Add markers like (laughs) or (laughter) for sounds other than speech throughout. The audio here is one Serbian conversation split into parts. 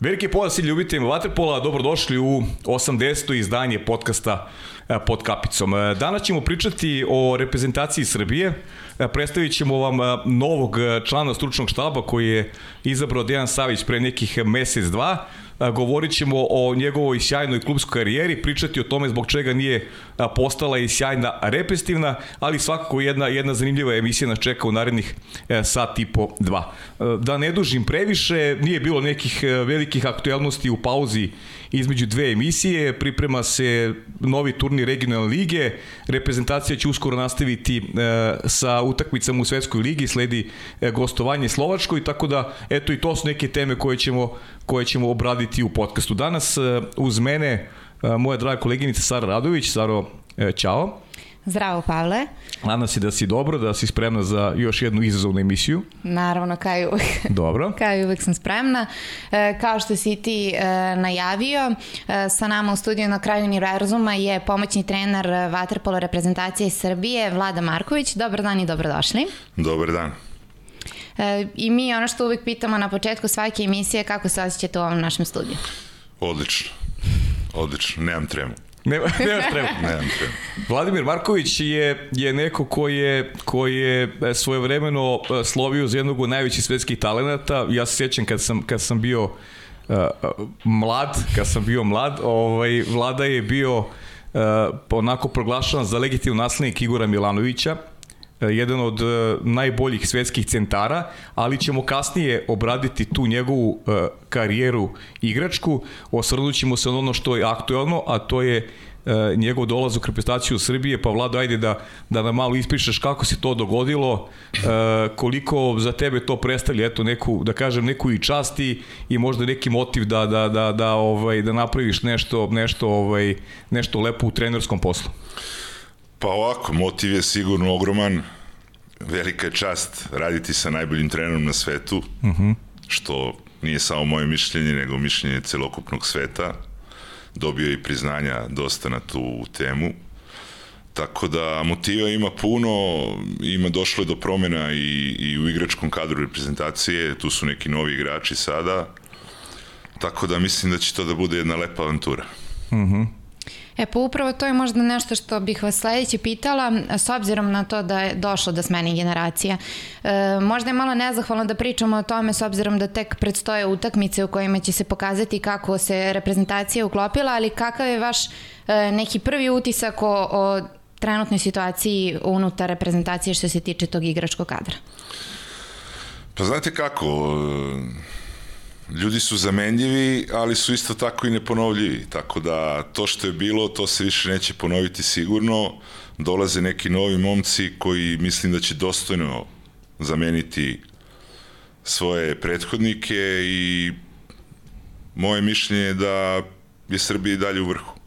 Veliki pozdrav ljubiteljima Vaterpola, dobrodošli u 80. izdanje podcasta e, pod kapicom. E, danas ćemo pričati o reprezentaciji Srbije, e, predstavit ćemo vam novog člana stručnog štaba koji je izabrao Dejan Savić pre nekih mesec, dva, govorit ćemo o njegovoj sjajnoj klubskoj karijeri, pričati o tome zbog čega nije postala i sjajna reprezentativna, ali svakako jedna, jedna zanimljiva emisija nas čeka u narednih e, sat i po dva. E, da ne dužim previše, nije bilo nekih e, velikih aktualnosti u pauzi između dve emisije, priprema se novi turnir regionalne lige, reprezentacija će uskoro nastaviti sa utakmicama u Svetskoj ligi, sledi gostovanje Slovačkoj, tako da eto i to su neke teme koje ćemo, koje ćemo obraditi u podcastu. Danas uz mene moja draga koleginica Sara Radović. Saro, čao. Zdravo, Pavle. Nadam se da si dobro, da si spremna za još jednu izazovnu emisiju. Naravno, kao i uvek. Dobro. (laughs) kao i uvek sam spremna. E, kao što si ti e, najavio, e, sa nama u studiju na kraju univerzuma je pomoćni trener Vaterpolo reprezentacije Srbije, Vlada Marković. Dobar dan i dobrodošli. Dobar dan. E, I mi ono što uvek pitamo na početku svake emisije, kako se osjećate u ovom našem studiju? Odlično. Odlično, nemam tremu. Nema, (laughs) nemaš tremu. (laughs) Nemam tremu. Vladimir Marković je, je neko koji je, koji je e, svojevremeno e, slovio za jednog od najvećih svetskih talenata. Ja se sjećam kad sam, kad sam bio uh, mlad, kad sam bio mlad, ovaj, Vlada je bio uh, onako proglašan za legitimno naslednik Igora Milanovića jedan od e, najboljih svetskih centara, ali ćemo kasnije obraditi tu njegovu e, karijeru igračku. Osvrnut ćemo se na ono što je aktuelno, a to je njegov dolaz u reprezentaciju Srbije, pa Vlado, ajde da, da nam malo ispišeš kako se to dogodilo, koliko za tebe to predstavlja, eto, neku, da kažem, neku i časti i možda neki motiv da, da, da, da, ovaj, da napraviš nešto, nešto, ovaj, nešto lepo u trenerskom poslu. Pa ovako, motiv je sigurno ogroman. Velika je čast raditi sa najboljim trenerom na svetu, uh mhm. -huh. što nije samo moje mišljenje, nego mišljenje celokupnog sveta. Dobio i priznanja dosta na tu temu. Tako da motiva ima puno, ima došlo je do promena i, i u igračkom kadru reprezentacije, tu su neki novi igrači sada, tako da mislim da će to da bude jedna lepa avantura. Mhm. Uh -huh. E pa upravo to je možda nešto što bih vas sledeće pitala, s obzirom na to da je došlo do smene generacija. E, možda je malo nezahvalno da pričamo o tome s obzirom da tek predstoje utakmice u kojima će se pokazati kako se reprezentacija uklopila, ali kakav je vaš e, neki prvi utisak o, o trenutnoj situaciji unutar reprezentacije što se tiče tog igračkog kadra? Pa znate kako, ljudi su zamenljivi, ali su isto tako i neponovljivi, tako da to što je bilo, to se više neće ponoviti sigurno. Dolaze neki novi momci koji mislim da će dostojno zameniti svoje prethodnike i moje mišljenje je da je Srbija i dalje u vrhu.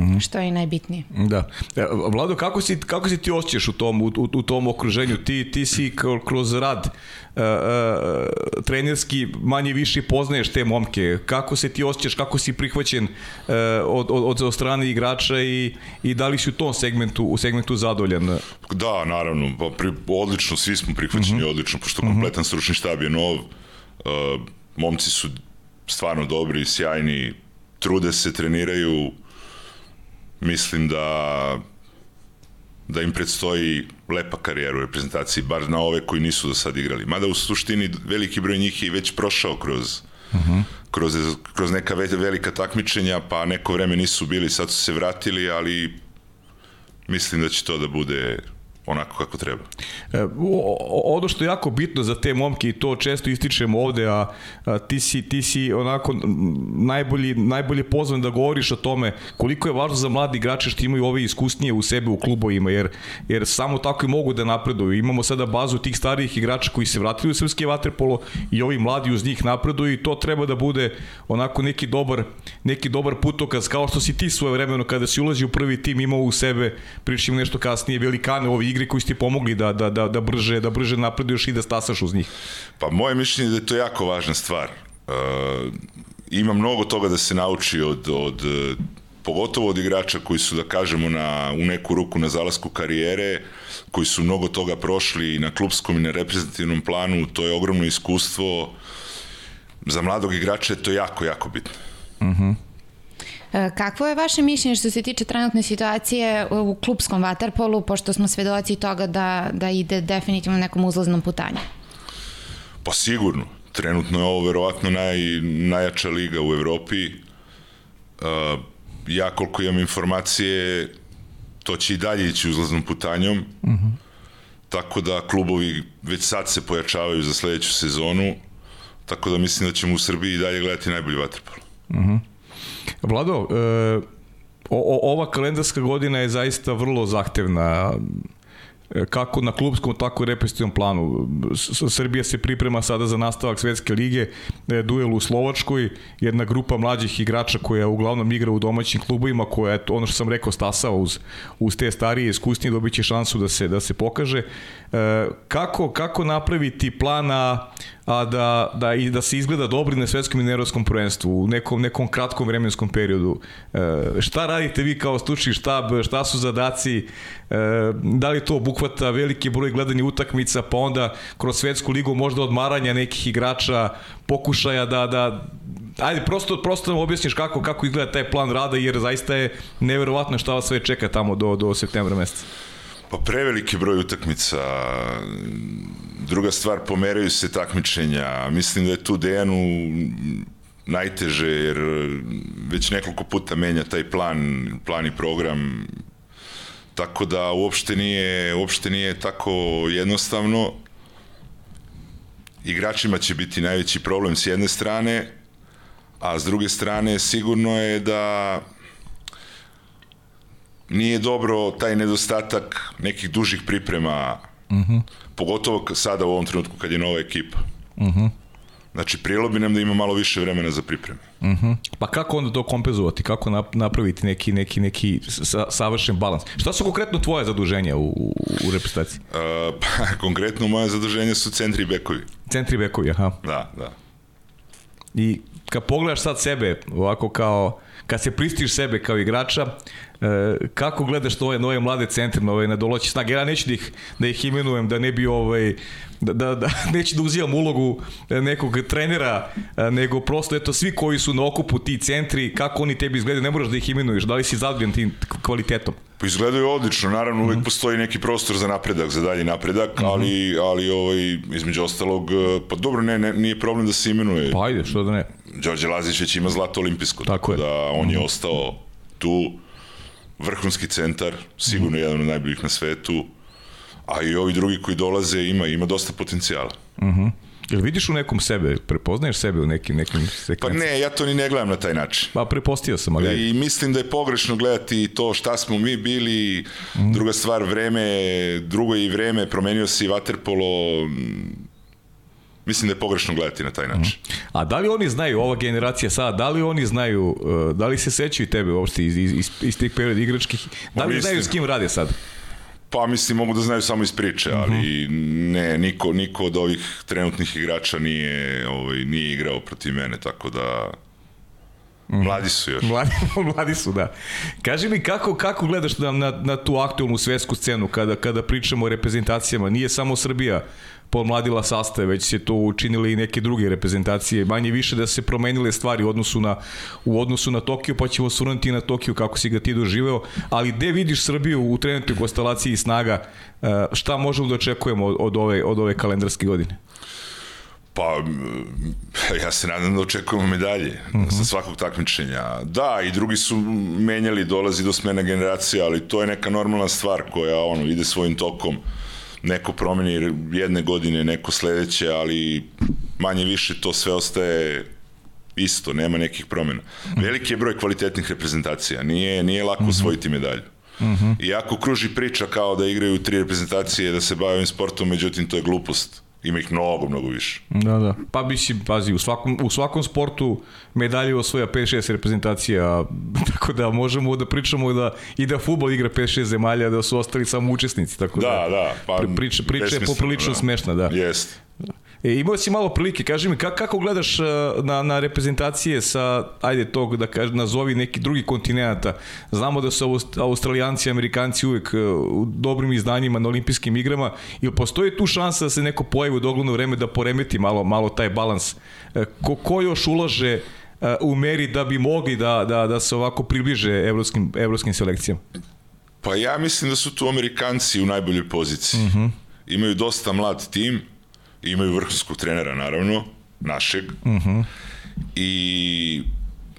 Mm. Što je najbitnije. Da. E, Vlado, kako si, kako si ti osjećaš u tom, u, u tom okruženju? Ti, ti si kroz rad uh, uh, trenerski manje više poznaješ te momke. Kako se ti osjećaš, kako si prihvaćen uh, od, od, od strane igrača i, i da li si u tom segmentu, u segmentu zadovoljan? Da, naravno. Pa, pri, odlično, svi smo prihvaćeni mm -hmm. odlično, pošto mhm. kompletan stručni štab je nov. Uh, momci su stvarno dobri, sjajni, trude se, treniraju, mislim da da im predstoji lepa karijera u reprezentaciji, bar na ove koji nisu do sad igrali. Mada u suštini veliki broj njih je već prošao kroz, uh. -huh. kroz, kroz neka velika takmičenja, pa neko vreme nisu bili, sad su se vratili, ali mislim da će to da bude onako kako treba. E, ono što je jako bitno za te momke i to često ističemo ovde, a, a ti, si, ti si onako najbolji, najbolje pozvan da govoriš o tome koliko je važno za mladi igrače što imaju ove iskusnije u sebe u klubovima, jer, jer samo tako i mogu da napreduju. Imamo sada bazu tih starijih igrača koji se vratili u srpski vaterpolo i ovi mladi uz njih napreduju i to treba da bude onako neki dobar, neki dobar putokaz, kao što si ti svoje vremeno kada si ulazi u prvi tim imao u sebe, pričamo nešto kasnije, velikane ovi igre koji su ti pomogli da, da, da, da, brže, da brže napreduješ i da stasaš uz njih? Pa moje mišljenje je da je to jako važna stvar. Uh, ima mnogo toga da se nauči od, od pogotovo od igrača koji su, da kažemo, na, u neku ruku na zalasku karijere, koji su mnogo toga prošli na klubskom i na reprezentativnom planu, to je ogromno iskustvo za mladog igrača je to jako, jako bitno. E, Kakvo je vaše mišljenje što se tiče trenutne situacije u klubskom vaterpolu, pošto smo svedoci toga da, da ide definitivno nekom uzlaznom putanju? Pa sigurno. Trenutno je ovo verovatno naj, najjača liga u Evropi. Uh, ja koliko imam informacije, to će i dalje ići uzlaznom putanjom. Uh -huh. Tako da klubovi već sad se pojačavaju za sledeću sezonu. Tako da mislim da ćemo u Srbiji i dalje gledati najbolji vaterpol. Uh -huh. Vlado, e, o, ova kalendarska godina je zaista vrlo zahtevna kako na klubskom, tako i repetitivnom planu. Srbija se priprema sada za nastavak Svetske lige, e, duel u Slovačkoj, jedna grupa mlađih igrača koja uglavnom igra u domaćim klubovima, koja je, ono što sam rekao, stasao uz, uz te starije iskusnije, dobit će šansu da se, da se pokaže. E, kako, kako napraviti plana a da, da, i da se izgleda dobri na svetskom i nerovskom prvenstvu u nekom, nekom kratkom vremenskom periodu. E, šta radite vi kao stručni štab, šta su zadaci, e, da li to obuhvata veliki broj gledanja utakmica, pa onda kroz svetsku ligu možda odmaranja nekih igrača, pokušaja da, da ajde, prosto, prosto nam objasniš kako, kako izgleda taj plan rada, jer zaista je neverovatno šta vas sve čeka tamo do, do septembra meseca. Pa preveliki broj utakmica. Druga stvar, pomeraju se takmičenja. Mislim da je tu Dejanu najteže, jer već nekoliko puta menja taj plan, plan i program. Tako da uopšte nije, uopšte nije tako jednostavno. Igračima će biti najveći problem s jedne strane, a s druge strane sigurno je da nije dobro taj nedostatak nekih dužih priprema, uh. -huh. pogotovo sada u ovom trenutku kad je nova ekipa. Uh. -huh. Znači, prijelo bi nam da ima malo više vremena za pripreme. Uh. -huh. Pa kako onda to kompenzovati? Kako napraviti neki, neki, neki sa, savršen balans? Šta su konkretno tvoje zaduženja u, u, u reprezentaciji? Uh, pa, (laughs) konkretno moje zaduženja su centri i bekovi. Centri i bekovi, aha. Da, da. I kad pogledaš sad sebe, ovako kao, kad se pristiš sebe kao igrača, kako gledaš to ove nove mlade centre, nove nadoloći snage? Ja neću da ih, da ih imenujem, da ne bi ovaj, da, da, da (laughs) neću da uzimam ulogu nekog trenera, e, nego prosto eto svi koji su na okupu ti centri, kako oni tebi izgledaju, ne moraš da ih imenuješ, da li si zadovoljan tim kvalitetom? Pa izgledaju odlično, naravno uvek mm -hmm. postoji neki prostor za napredak, za dalji napredak, mm -hmm. ali, ali ovaj, između ostalog, e, pa dobro, ne, ne, nije problem da se imenuje. Pa ajde, što da ne. Đorđe Lazić već ima zlato olimpijsko, tako, tako je. da on mm -hmm. je mhm. ostao tu vrhunski centar, sigurno mm. jedan od najboljih na svetu, a i ovi drugi koji dolaze ima ima dosta potencijala. Mhm. Uh -huh. Jel vidiš u nekom sebe, prepoznaješ sebe u nekim, nekim sekvencima? Pa ne, ja to ni ne gledam na taj način. Pa prepostio sam, ali... I mislim da je pogrešno gledati to šta smo mi bili, mm. druga stvar, vreme, drugo i vreme, promenio se i vaterpolo, mislim da je pogrešno gledati na taj način. Mm. A da li oni znaju, ova generacija sada, da li oni znaju, uh, da li se sećaju tebe uopšte iz, iz, iz, tih perioda igračkih, da li znaju s kim rade sad? Pa mislim, mogu da znaju samo iz priče, ali uh -huh. ne, niko, niko od ovih trenutnih igrača nije, ovaj, nije igrao protiv mene, tako da mhm. Mladi su još. Mladi, (laughs) mladi su, da. Kaži mi kako, kako gledaš na, na, na tu aktualnu svetsku scenu kada, kada pričamo o reprezentacijama? Nije samo Srbija pomladila sastave, već se to učinili i neke druge reprezentacije, manje više da se promenile stvari u odnosu na, u odnosu na Tokio, pa ćemo surnuti na Tokio kako si ga ti doživeo, ali gde vidiš Srbiju u trenutnoj konstelaciji snaga, e, šta možemo da očekujemo od, od, ove, od ove kalendarske godine? Pa, ja se nadam da očekujemo medalje uh mhm. -huh. sa svakog takmičenja. Da, i drugi su menjali, dolazi do smena generacija, ali to je neka normalna stvar koja ono, ide svojim tokom. Neko promeni jedne godine, neko sledeće, ali manje više to sve ostaje isto, nema nekih promena. Veliki je broj kvalitetnih reprezentacija, nije, nije lako mhm. osvojiti medalju. Uh mhm. -huh. Iako kruži priča kao da igraju tri reprezentacije, da se bavim sportom, međutim to je glupost. Ima ih mnogo, mnogo više. Da, da. Pa bi si, pazi, u svakom, u svakom sportu medalje osvoja 5-6 reprezentacija, (laughs) tako da možemo da pričamo da i da futbol igra 5-6 zemalja, da su ostali samo učesnici, tako da... Da, da. Pa, priča, priča je poprilično da. smešna, da. Jest. E, imao si malo prilike, kaži mi, kako, kako gledaš uh, na, na reprezentacije sa, ajde tog da kaži, nazovi neki drugi kontinenta. Znamo da su Australijanci i Amerikanci uvek uh, u dobrim izdanjima na olimpijskim igrama. Ili postoji tu šansa da se neko pojavi u dogledno vreme da poremeti malo, malo taj balans? Uh, ko, ko još ulaže u meri da bi mogli da, da, da se ovako približe evropskim, evropskim selekcijama? Pa ja mislim da su tu Amerikanci u najboljoj poziciji. Mhm. -huh. Imaju dosta mlad tim, imaju vrhunskog trenera naravno, našeg. Uh mhm. -huh. I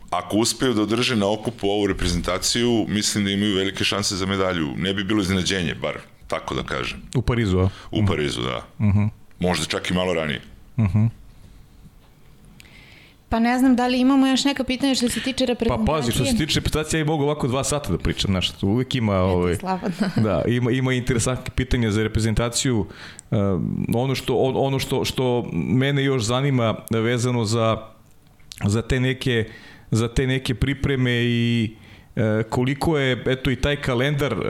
ako uspeju da održe na okupu ovu reprezentaciju, mislim da imaju velike šanse za medalju. Ne bi bilo iznenađenje, bar tako da kažem. U Parizu, a? U Parizu, da. Uh mhm. -huh. Možda čak i malo ranije. Uh -huh. Pa ne znam da li imamo još neka pitanja što se tiče reprezentacije. Pa pazi, što se tiče reprezentacije, ja i mogu ovako dva sata da pričam, znaš, uvek ima, ovaj, (laughs) da, ima, ima interesantne pitanja za reprezentaciju. Uh, ono što, ono što, što mene još zanima vezano za, za te neke za te neke pripreme i uh, koliko je eto i taj kalendar uh,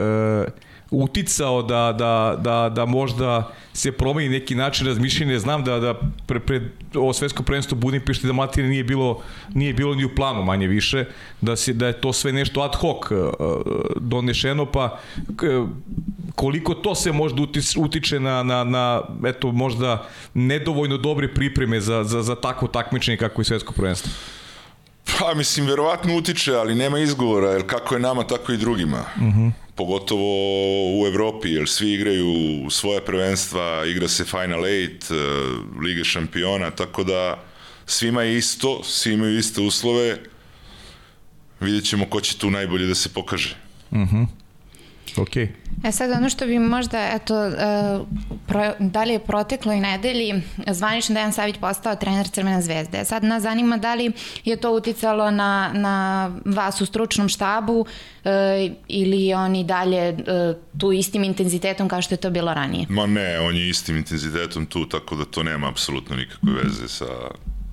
uticao da, da, da, da možda se promeni neki način razmišljanja. Znam da, da pre, pre ovo svetsko prvenstvo Budimpešti da Matine nije bilo, nije bilo ni u planu manje više, da, se, da je to sve nešto ad hoc uh, donešeno, pa koliko to se možda utiče na, na, na eto, možda nedovoljno dobre pripreme za, za, za takvo takmičenje kako je svetsko prvenstvo? Pa, mislim, verovatno utiče, ali nema izgovora, jer kako je nama, tako i drugima. Uh mhm. -huh pogotovo u Evropi, jer svi igraju svoje prvenstva, igra se Final Eight, e, Lige šampiona, tako da svima je isto, svi imaju iste uslove, vidjet ćemo ko će tu najbolje da se pokaže. Mhm. -huh. Ok. E sad ono što bi možda, eto, uh, pro, da li je protekloj nedelji zvanično Dejan Savić postao trener Crvene zvezde. E sad nas zanima da li je to uticalo na, na vas u stručnom štabu uh, ili on i dalje uh, tu istim intenzitetom kao što je to bilo ranije? Ma ne, on je istim intenzitetom tu, tako da to nema apsolutno nikakve veze sa,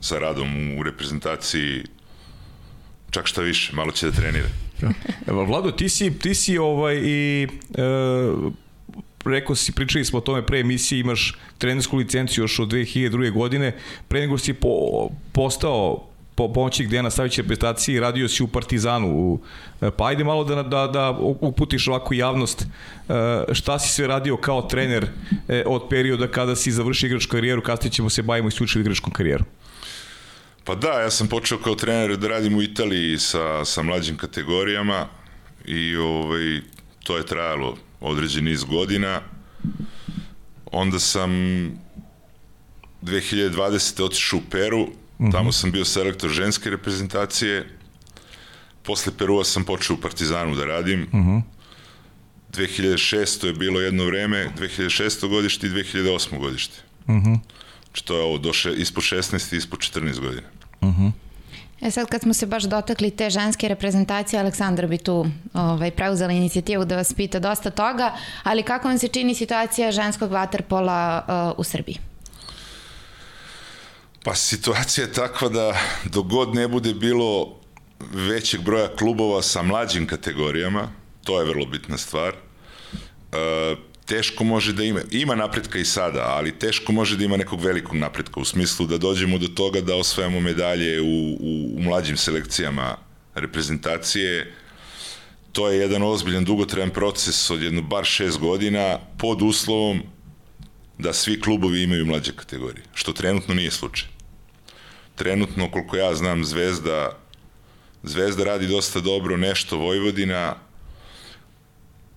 sa radom u reprezentaciji čak šta više, malo će da trenira. Evo, Vlado, ti si, ti si ovaj i e, rekao si, pričali smo o tome pre emisije, imaš trenersku licenciju još od 2002. godine, pre nego si po, postao po pomoći Dejana Savića reprezentaciji, radio si u Partizanu. U, e, pa ajde malo da, da, da uputiš ovako javnost e, šta si sve radio kao trener e, od perioda kada si završio igračku karijeru, kasnije ćemo se bavimo isključivo igračkom karijeru. Pa da, ja sam počeo kao trener da radim u Italiji sa, sa mlađim kategorijama i ovaj, to je trajalo određen niz godina. Onda sam 2020. otišao u Peru, mhm. tamo sam bio selektor ženske reprezentacije. Posle Perua sam počeo u Partizanu da radim. Uh -huh. 2006. je bilo jedno vreme, 2006. godište i 2008. godište. Uh -huh. Znači to je ovo, do še, ispod 16 i ispod 14 godina. Uh -huh. E sad kad smo se baš dotakli te ženske reprezentacije, Aleksandra bi tu ovaj, preuzela inicijativu da vas pita dosta toga, ali kako vam se čini situacija ženskog vaterpola uh, u Srbiji? Pa situacija je takva da dogod ne bude bilo većeg broja klubova sa mlađim kategorijama, to je vrlo bitna stvar, uh, teško može da ima, ima napretka i sada, ali teško može da ima nekog velikog napretka u smislu da dođemo do toga da osvajamo medalje u, u, u mlađim selekcijama reprezentacije. To je jedan ozbiljan dugotrajan proces od jedno bar šest godina pod uslovom da svi klubovi imaju mlađe kategorije, što trenutno nije slučaj. Trenutno, koliko ja znam, Zvezda, Zvezda radi dosta dobro, nešto Vojvodina,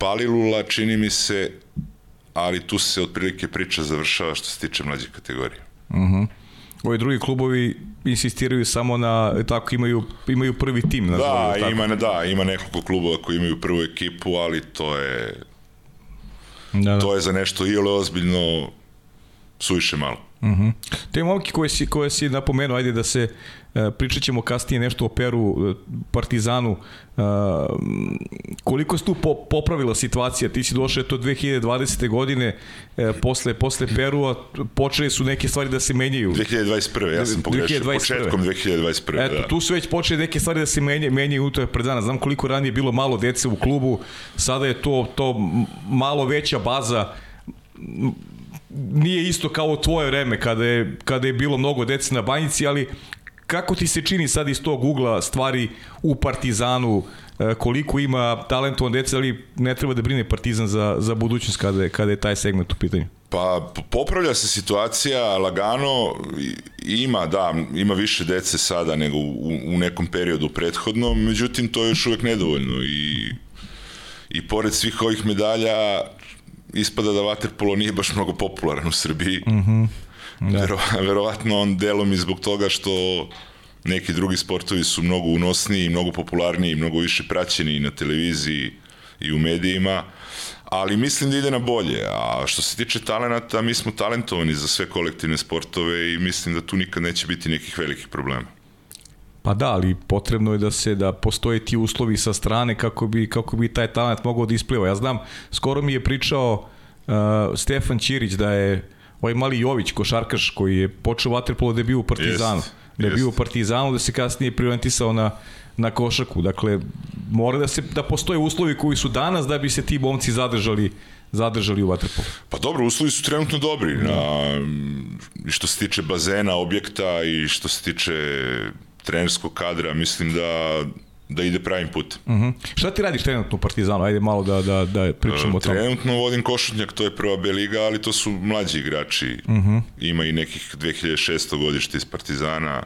Palilula, čini mi se, ali tu se otprilike priča završava što se tiče mlađe kategorije. Uh mhm. -huh. Ovi drugi klubovi insistiraju samo na, tako imaju, imaju prvi tim. Na da, tako. ima, da, ima nekoliko klubova koji imaju prvu ekipu, ali to je da, da. to je za nešto ili ozbiljno suviše malo. Uh mhm. -huh. Te momke koje si, koje si napomenuo, ajde da se E, pričat ćemo kasnije nešto o Peru, e, Partizanu. E, koliko se tu popravila situacija? Ti si došao to 2020. godine, posle, posle Perua, počeli su neke stvari da se menjaju. 2021. Ja sam pogrešio. 2021. Početkom 2021. Eto, da. tu su već počeli neke stvari da se menjaju, menjaju unutar predana. Znam koliko ranije bilo malo dece u klubu, sada je to, to malo veća baza nije isto kao u tvoje vreme kada je, kada je bilo mnogo dece na banjici, ali kako ti se čini sad iz tog ugla stvari u Partizanu, e, koliko ima talentovan dece, ali ne treba da brine Partizan za, za budućnost kada je, kada je taj segment u pitanju? Pa popravlja se situacija lagano, ima da, ima više dece sada nego u, u nekom periodu prethodno, međutim to je još uvek nedovoljno i, i pored svih ovih medalja ispada da vaterpolo nije baš mnogo popularan u Srbiji. Mm -hmm. Da. (laughs) Vero, verovatno on delom i zbog toga što neki drugi sportovi su mnogo unosniji, mnogo popularniji, mnogo više praćeni na televiziji i u medijima, ali mislim da ide na bolje. A što se tiče talenata, mi smo talentovani za sve kolektivne sportove i mislim da tu nikad neće biti nekih velikih problema. Pa da, ali potrebno je da se da postoje ti uslovi sa strane kako bi kako bi taj talent mogao da ispliva. Ja znam, skoro mi je pričao uh, Stefan Ćirić da je ovaj mali Jović, košarkaš koji je počeo vaterpolo da je bio u Partizanu. Jest, da je jest. bio u Partizanu, da se kasnije priorientisao na na košaku. Dakle, mora da se da postoje uslovi koji su danas da bi se ti momci zadržali zadržali u vaterpolu. Pa dobro, uslovi su trenutno dobri. Da. Na, što se tiče bazena, objekta i što se tiče trenerskog kadra, mislim da da ide pravim putem. Uh mhm. -huh. Šta ti radiš trenutno u Partizanu? Ajde malo da, da, da pričamo o tome. Trenutno vodim košutnjak, to je prva B liga, ali to su mlađi igrači. Uh mhm. -huh. Ima i nekih 2600 godište iz Partizana.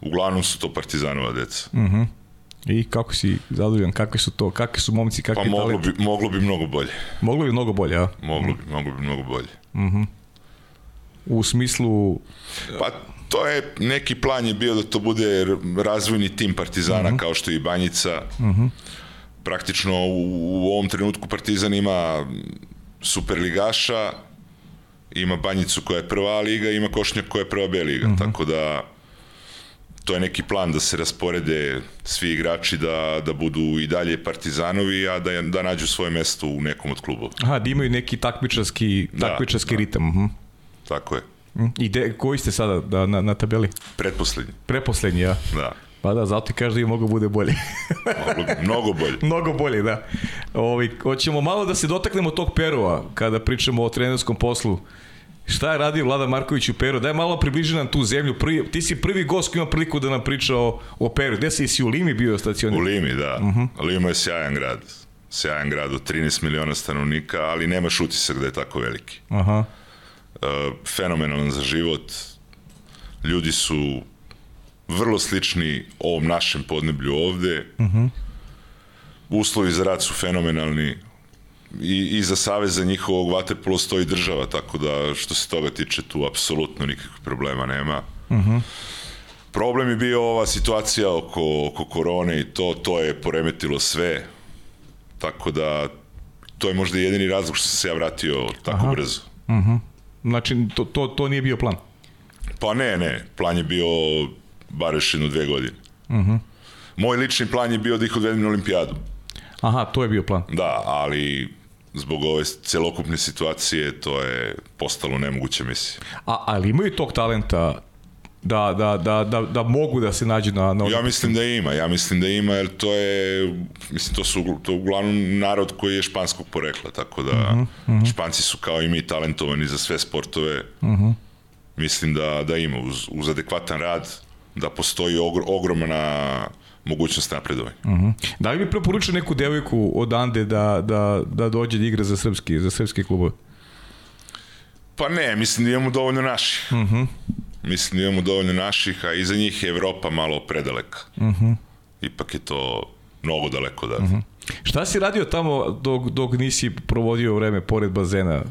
Uglavnom su to Partizanova deca. Uh mhm. -huh. I kako si zadovoljan, kakvi su to, kakvi su momci, kakvi pa moglo talenti? bi, moglo bi mnogo bolje. Moglo bi mnogo bolje, a? Moglo bi, moglo bi mnogo bolje. Uh -huh. U smislu... Pa to je, neki plan je bio da to bude razvojni tim Partizana uh mhm. -huh. kao što je i Banjica. Uh mhm. -huh. Praktično u, u ovom trenutku Partizan ima superligaša, ima Banjicu koja je prva liga, ima Košnjak koja je prva B liga, uh mhm. -huh. tako da to je neki plan da se rasporede svi igrači da, da budu i dalje partizanovi, a da, da nađu svoje mesto u nekom od klubova. Aha, da imaju neki takmičarski, da, takmičarski da, ritam. Uh -huh. Tako je. Mm. I de, koji ste sada da, na, na tabeli? Pretposlednji. Pretposlednji, ja. Da. Pa da, zato ti kaže da je mogo bude bolje. mnogo bolje. (laughs) mnogo bolje, da. Ovi, hoćemo malo da se dotaknemo tog Perua, kada pričamo o trenerskom poslu. Šta je radio Vlada Marković u Peru? Daj malo približi nam tu zemlju. Prvi, ti si prvi gost koji ima priliku da nam priča o, o Peru. Gde si, si u Limi bio stacioniran? U Limi, da. Uh mhm. -huh. Lima je sjajan grad. Sjajan grad od 13 miliona stanovnika, ali nemaš utisak da je tako veliki. Aha. Uh -huh fenomenalan za život. Ljudi su vrlo slični ovom našem podneblju ovde. Uh mhm. -huh. Uslovi za rad su fenomenalni i, i za saveza njihovog vaterpolo stoji država, tako da što se toga tiče tu apsolutno nikakvih problema nema. Uh mhm. -huh. Problem je bio ova situacija oko, oko korone i to, to je poremetilo sve, tako da to je možda jedini razlog što sam se ja vratio tako Aha. brzo. Uh mhm. -huh. Znači, to, to, to nije bio plan? Pa ne, ne. Plan je bio bar još jednu dve godine. Uh mhm. -huh. Moj lični plan je bio da ih odvedem na olimpijadu. Aha, to je bio plan. Da, ali zbog ove celokupne situacije to je postalo nemoguća misija. A, ali imaju tog talenta da, da, da, da, da mogu da se nađu na, na Ja mislim da ima, ja mislim da ima jer to je mislim to su to uglavnom narod koji je španskog porekla, tako da uh -huh, uh -huh. Španci su kao i mi talentovani za sve sportove. Uh -huh. Mislim da da ima uz, uz adekvatan rad da postoji ogr, ogromna mogućnost napredovanja. Uh -huh. Da li bi preporučio neku devojku odande da, da, da dođe da igra za srpski, za srpski klubove? Pa ne, mislim da imamo dovoljno naših. Uh -huh. Mislim da imamo dovoljno naših, a iza njih je Evropa malo predaleka. Uh mhm. -huh. Ipak je to mnogo daleko da. Uh mhm. -huh. Šta si radio tamo dok, dok nisi provodio vreme pored bazena?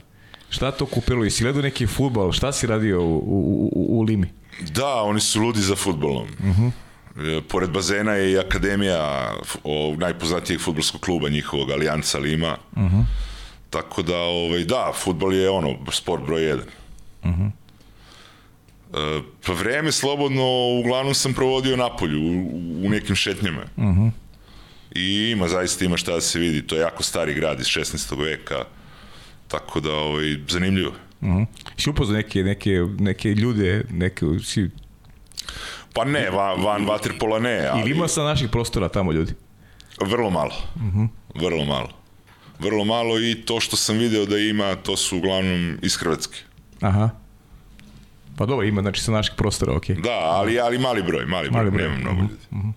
Šta to kupilo? Isi gledao neki futbol? Šta si radio u, u, u, u Limi? Da, oni su ludi za futbolom. Uh mhm. -huh. Pored bazena je i akademija o, najpoznatijeg futbolskog kluba njihovog, Alijanca Lima. Uh -huh. Tako da, ovaj, da, futbol je ono, sport broj jedan. Uh -huh. Pa vreme slobodno uglavnom sam provodio na polju, u, u nekim šetnjama. Uh mhm. -huh. I ima, zaista ima šta da se vidi. To je jako stari grad iz 16. veka. Tako da, ovaj, zanimljivo. Uh mhm. -huh. Si upoznao neke, neke, neke ljude, neke, si... Pa ne, van, van Vatrpola ne, ali... Ili ima sa naših prostora tamo ljudi? Vrlo malo. Uh mhm. -huh. Vrlo malo. Vrlo malo i to što sam video da ima, to su uglavnom iz Hrvatske. Aha. Pa dobro, ima, znači sa naših prostora, okej. Da, ali, ali mali broj, mali broj, Mali broj. nema mnogo ljudi.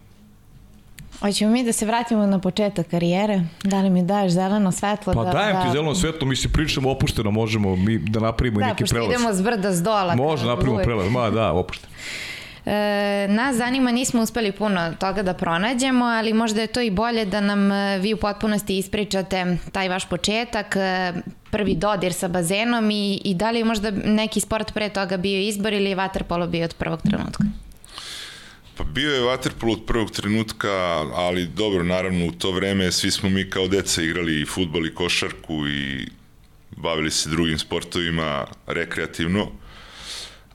Hoćemo mi da se vratimo na početak karijere? Da li mi daješ zeleno svetlo? Pa da, dajem da... ti zeleno svetlo, mi se pričamo opušteno, možemo mi da napravimo Da, neki pošto prelaz. idemo s brda s dola. Može, napravimo prelaz, ma da, opušteno. E, nas zanima, nismo uspeli puno toga da pronađemo, ali možda je to i bolje da nam e, vi u potpunosti ispričate taj vaš početak, e, prvi dodir sa bazenom i, i da li je možda neki sport pre toga bio izbor ili je waterpolo bio od prvog trenutka? Pa bio je Waterpolo od prvog trenutka, ali dobro, naravno u to vreme svi smo mi kao deca igrali i futbol i košarku i bavili se drugim sportovima rekreativno,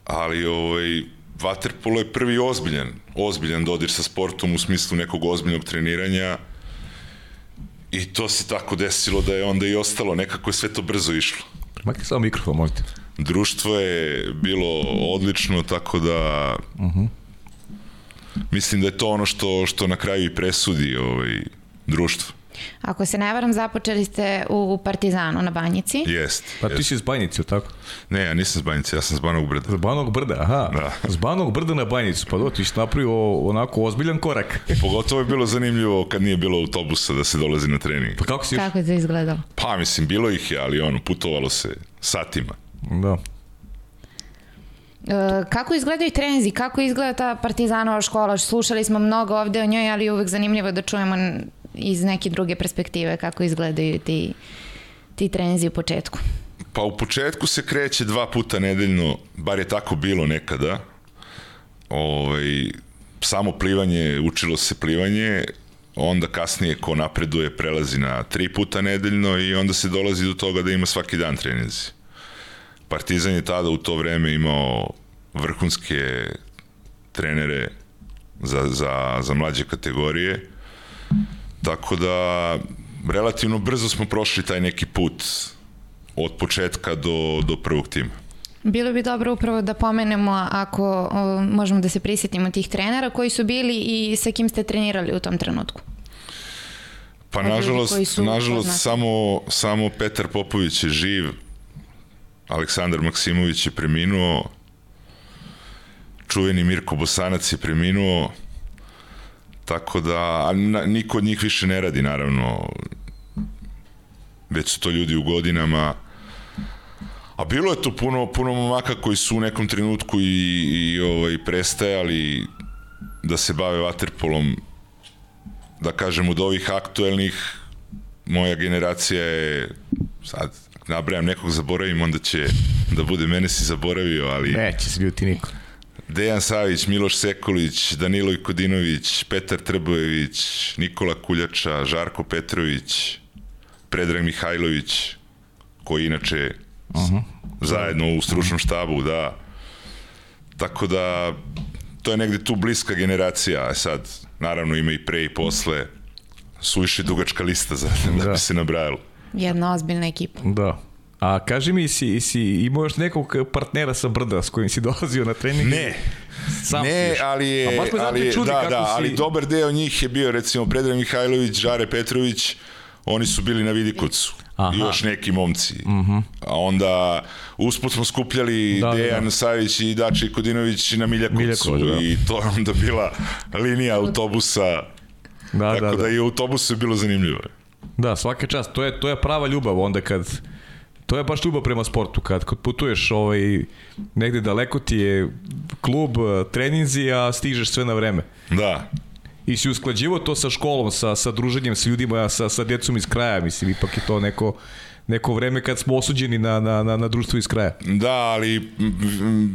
ali ovaj, Waterpolo je prvi ozbiljan, ozbiljan dodir sa sportom u smislu nekog ozbiljnog treniranja i to se tako desilo da je onda i ostalo, nekako je sve to brzo išlo. Makni samo mikrofon, možete. Društvo je bilo odlično, tako da mislim da je to ono što, što na kraju i presudi ovaj, društvo. Ako se ne varam, započeli ste u Partizanu na Banjici. Jest. Pa ti jest. si iz Banjice, tako? Ne, ja nisam s Banjice, ja sam s Banog Brda. Z Banog Brda, aha. Da. Z Banog Brda na Banjicu, pa do, ti si napravio onako ozbiljan korak. Pogotovo je bilo zanimljivo kad nije bilo autobusa da se dolazi na trening. Pa kako si? Kako je to izgledalo? Pa mislim, bilo ih je, ali ono, putovalo se satima. Da. E, kako izgledaju trenzi, kako izgleda ta Partizanova škola? Slušali smo mnogo ovde o njoj, ali je uvek zanimljivo da čujemo iz neke druge perspektive kako izgledaju ti, ti trenzi u početku. Pa u početku se kreće dva puta nedeljno, bar je tako bilo nekada. Ovaj, samo plivanje, učilo se plivanje, onda kasnije ko napreduje prelazi na tri puta nedeljno i onda se dolazi do toga da ima svaki dan treninzi. Partizan je tada u to vreme imao vrhunske trenere za, za, za mlađe kategorije, tako da relativno brzo smo prošli taj neki put od početka do, do prvog tima. Bilo bi dobro upravo da pomenemo ako o, možemo da se prisjetimo tih trenera koji su bili i sa kim ste trenirali u tom trenutku. Pa Od nažalost, nažalost poznati. samo, samo Petar Popović je živ, Aleksandar Maksimović je preminuo, čuveni Mirko Bosanac je preminuo, tako da, a niko od njih više ne radi, naravno, već su to ljudi u godinama, a bilo je tu puno, puno momaka koji su u nekom trenutku i, i ovaj, prestajali da se bave vaterpolom. Da kažem, od ovih aktuelnih, moja generacija je, sad, nabrajam nekog zaboravim, onda će da bude mene si zaboravio, ali Neće se ljuti niko. Dejan Savić, Miloš Sekulić, Danilo Ikodinović, Petar Trbojević, Nikola Kuljača, Žarko Petrović, Predrag Mihajlović, koji inače uh -huh. zajedno u stručnom štabu, da. Tako da, to je negde tu bliska generacija, a sad, naravno ima i pre i posle, suviše dugačka lista za, da, Da. bi se nabrajalo. Jedna ozbiljna ekipa. Da. A kaži mi, si, si imao još nekog partnera sa brda s kojim si (laughs) dolazio na trening? Ne, Sam ne, još. ali je, A baš me ali, čudi da, kako da, si... ali dobar deo njih je bio recimo Predrag Mihajlović, Žare Petrović, oni su bili na Vidikocu. Aha. I još neki momci. Uh -huh. A onda usput smo skupljali Da, da, da, Dejan da. Savić i Dače Kodinović na Miljakovcu. Miljakovac, da. I to je onda bila linija autobusa. Da, tako da, da, da. i autobusu je bilo zanimljivo. Da, svaka čast. To je, to je prava ljubav onda kad... To je baš ljubav prema sportu. Kad, kad putuješ ovaj, negde daleko ti je klub, treninzi, a stižeš sve na vreme. Da, I si usklađivo to sa školom, sa, sa druženjem s ljudima, sa, sa djecom iz kraja. Mislim, ipak je to neko, neko vreme kad smo osuđeni na, na, na, na društvo iz kraja. da, ali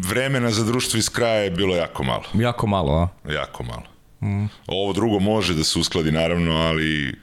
vremena za društvo iz kraja je bilo jako malo. Jako malo, a? Jako malo. Mm. Ovo drugo može da se uskladi naravno, ali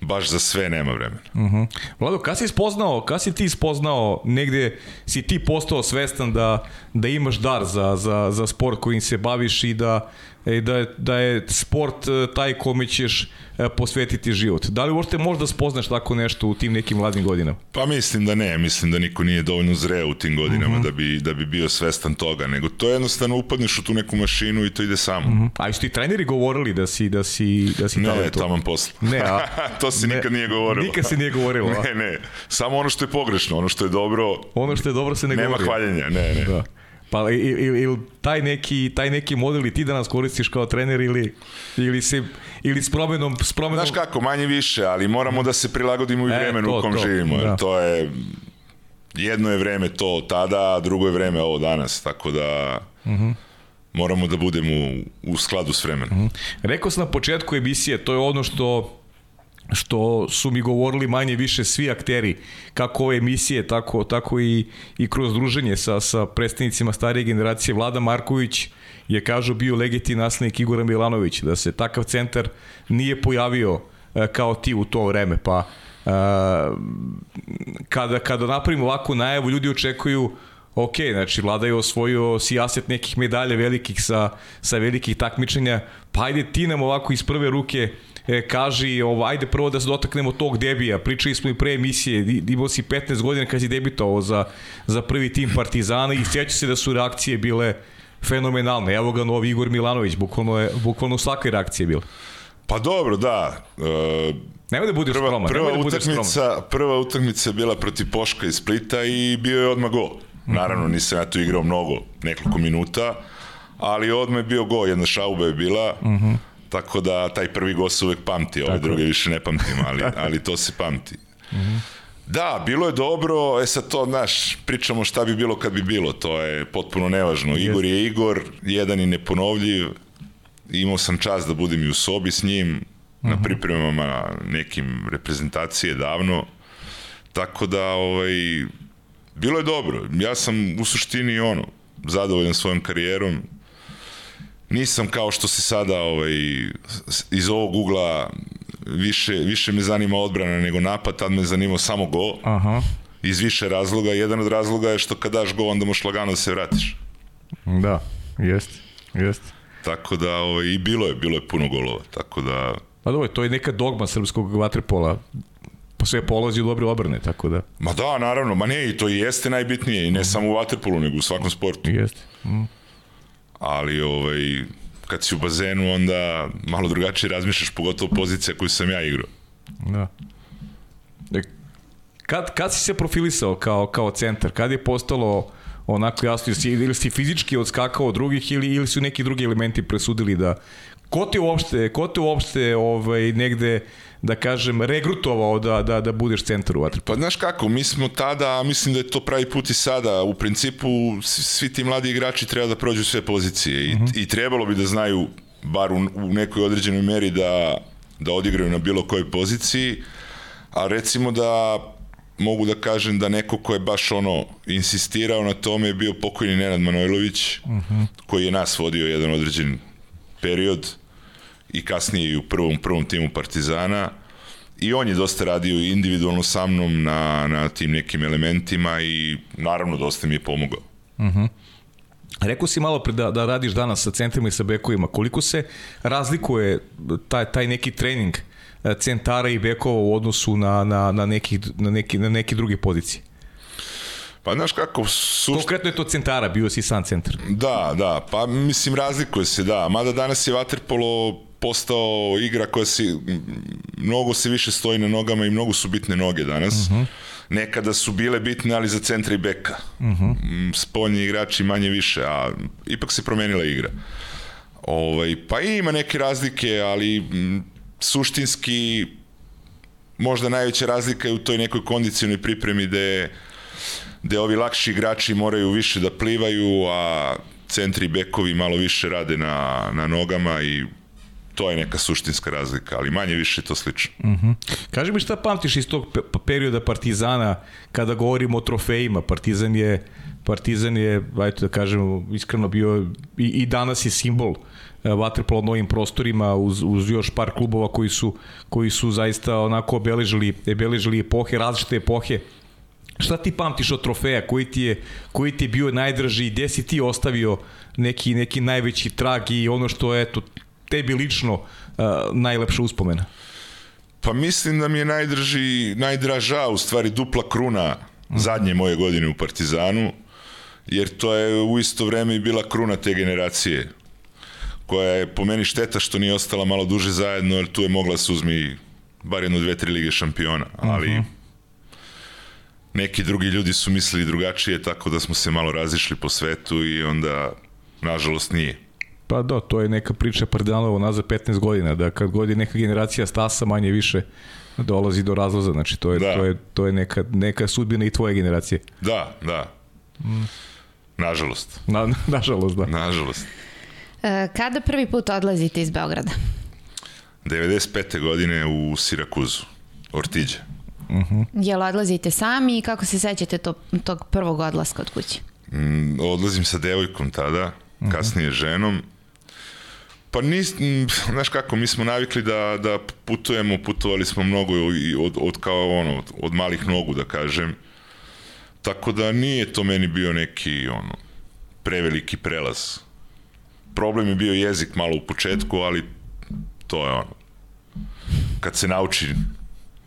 baš za sve nema vremena. Uh -huh. Vlado, kad si spoznao, kad si ti spoznao, negde si ti postao svestan da, da imaš dar za, za, za sport kojim se baviš i da i da je, da je sport e, taj kome ćeš e, posvetiti život. Da li uopšte možda spoznaš tako nešto u tim nekim mladim godinama? Pa mislim da ne, mislim da niko nije dovoljno zreo u tim godinama uh -huh. da, bi, da bi bio svestan toga, nego to jednostavno upadneš u tu neku mašinu i to ide samo. Uh -huh. A su ti treneri govorili da si, da si, da si ne, taman posle. Ne, a, (laughs) to se ne, nikad nije govorilo. Nikad se nije govorilo. (laughs) ne, ne, samo ono što je pogrešno, ono što je dobro. Ono što je dobro se ne nema govori. Nema hvaljenja, ne, ne. Da. Pa ili, ili taj neki taj neki model i ti danas koristiš kao trener ili ili se ili s promenom s promenom Znaš kako, manje više, ali moramo da se prilagodimo i e, vremenu to, u kom to, živimo. Da. To je jedno je vreme to tada, a drugo je vreme ovo danas, tako da uh mhm. -huh. moramo da budemo u, u skladu s vremenom. Uh mhm. -huh. Rekao sam na početku emisije, to je ono što što su mi govorili manje više svi akteri, kako ove emisije, tako, tako i, i kroz druženje sa, sa predstavnicima starije generacije. Vlada Marković je, kažu, bio legiti naslednik Igora Milanović, da se takav centar nije pojavio e, kao ti u to vreme, pa e, kada, kada napravimo ovakvu najavu, ljudi očekuju ok, znači Vlada je osvojio sijaset nekih medalja velikih sa, sa velikih takmičenja, pa ajde ti nam ovako iz prve ruke e, kaži, ovo, ajde prvo da se dotaknemo tog debija, pričali smo i pre emisije, imao si 15 godina kad si debitovao za, za prvi tim Partizana i sjeća se da su reakcije bile fenomenalne. Evo ga novi Igor Milanović, bukvalno je bukvalno svaka reakcija bila. Pa dobro, da. E, Nema da budeš prva, skroman. Prva, da utakmica, prva utakmica je bila protiv Poška iz Splita i bio je odmah gol. Naravno, nisam ja tu igrao mnogo, nekoliko minuta, ali odmah je bio gol, jedna šauba je bila. Uh -huh. Tako da taj prvi go se uvek pamti, ove druge više ne pamtim, ali, (laughs) ali to se pamti. Mm -hmm. Da, bilo je dobro, e sad to, znaš, pričamo šta bi bilo kad bi bilo, to je potpuno nevažno. Igor je Igor, jedan i neponovljiv, imao sam čas da budem i u sobi s njim, mm -hmm. na mhm. pripremama nekim reprezentacije davno, tako da, ovaj, bilo je dobro. Ja sam u suštini ono, zadovoljan svojom karijerom, nisam kao što se sada ovaj, iz ovog ugla više, više me zanima odbrana nego napad, tad me zanimao samo go. Aha. Iz više razloga. Jedan od razloga je što kad daš go, onda možeš lagano da se vratiš. Da, jest, jest. Tako da, ovaj, i bilo je, bilo je puno golova, tako da... Pa dobro, to je neka dogma srpskog vaterpola, pa sve polazi u dobre obrne, tako da... Ma da, naravno, ma ne, i to i jeste najbitnije, i ne mm. samo u vaterpolu, nego u svakom sportu. Jeste. Mm ali ovaj, kad si u bazenu onda malo drugačije razmišljaš, pogotovo pozicija koju sam ja igrao. Da. E, kad, kad si se profilisao kao, kao centar? Kad je postalo onako jasno, ili si fizički odskakao od drugih ili, ili su neki drugi elementi presudili da ko te uopšte, ko te uopšte ovaj, negde da kažem, regrutovao da, da, da budeš centar u vaterpolu? Pa znaš kako, mi smo tada, mislim da je to pravi put i sada, u principu svi ti mladi igrači treba da prođu sve pozicije i, uh mhm. -huh. i trebalo bi da znaju, bar u, u nekoj određenoj meri da, da odigraju na bilo kojoj poziciji, a recimo da mogu da kažem da neko ko je baš ono insistirao na tome je bio pokojni Nenad Manojlović, uh mhm. -huh. koji je nas vodio jedan određen period i kasnije i u prvom, prvom timu Partizana i on je dosta radio individualno sa mnom na, na tim nekim elementima i naravno dosta mi je pomogao. Uh mhm. -huh. Rekao si malo pre da, da radiš danas sa centrima i sa bekovima. Koliko se razlikuje taj, taj neki trening e, centara i bekova u odnosu na, na, na, neki, na, neki, na neki druge pozicije? Pa znaš kako... Sušt... Konkretno je to centara, bio si sam centar. Da, da, pa mislim razlikuje se, da. Mada danas je Waterpolo postao igra koja si, mnogo se više stoji na nogama i mnogo su bitne noge danas. Uh mhm. -huh. Nekada su bile bitne, ali za centra i beka. Uh mhm. -huh. Spoljni igrači manje više, a ipak se promenila igra. Ovaj, pa ima neke razlike, ali suštinski možda najveća razlika je u toj nekoj kondicionoj pripremi gde, gde ovi lakši igrači moraju više da plivaju, a centri i bekovi malo više rade na, na nogama i to je neka suštinska razlika, ali manje više to slično. Mhm. -huh. Kaži mi šta pamtiš iz tog perioda Partizana kada govorimo o trofejima. Partizan je Partizan je, ajte da kažemo, iskreno bio i, i danas je simbol vaterpola novim prostorima uz, uz još par klubova koji su, koji su zaista onako obeležili, obeležili epohe, različite epohe Šta ti pamtiš od trofeja? Koji ti je, koji ti je bio najdraži gde si ti ostavio neki, neki najveći trag i ono što je eto, tebi lično uh, najlepša uspomena? Pa mislim da mi je najdrži, najdraža u stvari dupla kruna zadnje moje godine u Partizanu, jer to je u isto vreme i bila kruna te generacije, koja je po meni šteta što nije ostala malo duže zajedno, jer tu je mogla se uzmi bar jedno, dve, tri lige šampiona, ali uh -huh. neki drugi ljudi su mislili drugačije, tako da smo se malo razišli po svetu i onda, nažalost, nije. Pa da, to je neka priča Partizanova nazad 15 godina, da kad god je neka generacija stasa manje više dolazi do razlaza, znači to je, da. to je, to je neka, neka sudbina i tvoje generacije. Da, da. Mm. Nažalost. Na, (laughs) nažalost, da. Nažalost. E, kada prvi put odlazite iz Beograda? 95. godine u Sirakuzu, Ortiđe. Uh mhm. -huh. Jel odlazite sami i kako se sećate to, tog prvog odlaska od kuće? Mm, odlazim sa devojkom tada, uh mhm. -huh. kasnije ženom. Pa nis, znaš kako, mi smo navikli da, da putujemo, putovali smo mnogo i od, od kao ono, od, od malih nogu da kažem. Tako da nije to meni bio neki ono preveliki prelaz. Problem je bio jezik malo u početku, ali to je ono. Kad se nauči,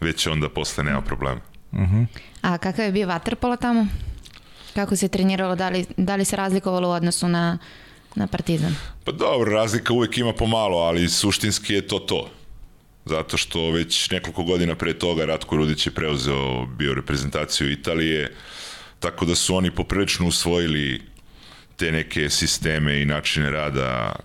već onda posle nema problema. Uh mhm. -huh. A kakav je bio vaterpolo tamo? Kako se treniralo? Da li, da li se razlikovalo u odnosu na na Partizan? Pa dobro, razlika uvek ima pomalo, ali suštinski je to to. Zato što već nekoliko godina pre toga Ratko Rudić je preuzeo bio reprezentaciju Italije, tako da su oni poprilično usvojili te neke sisteme i načine rada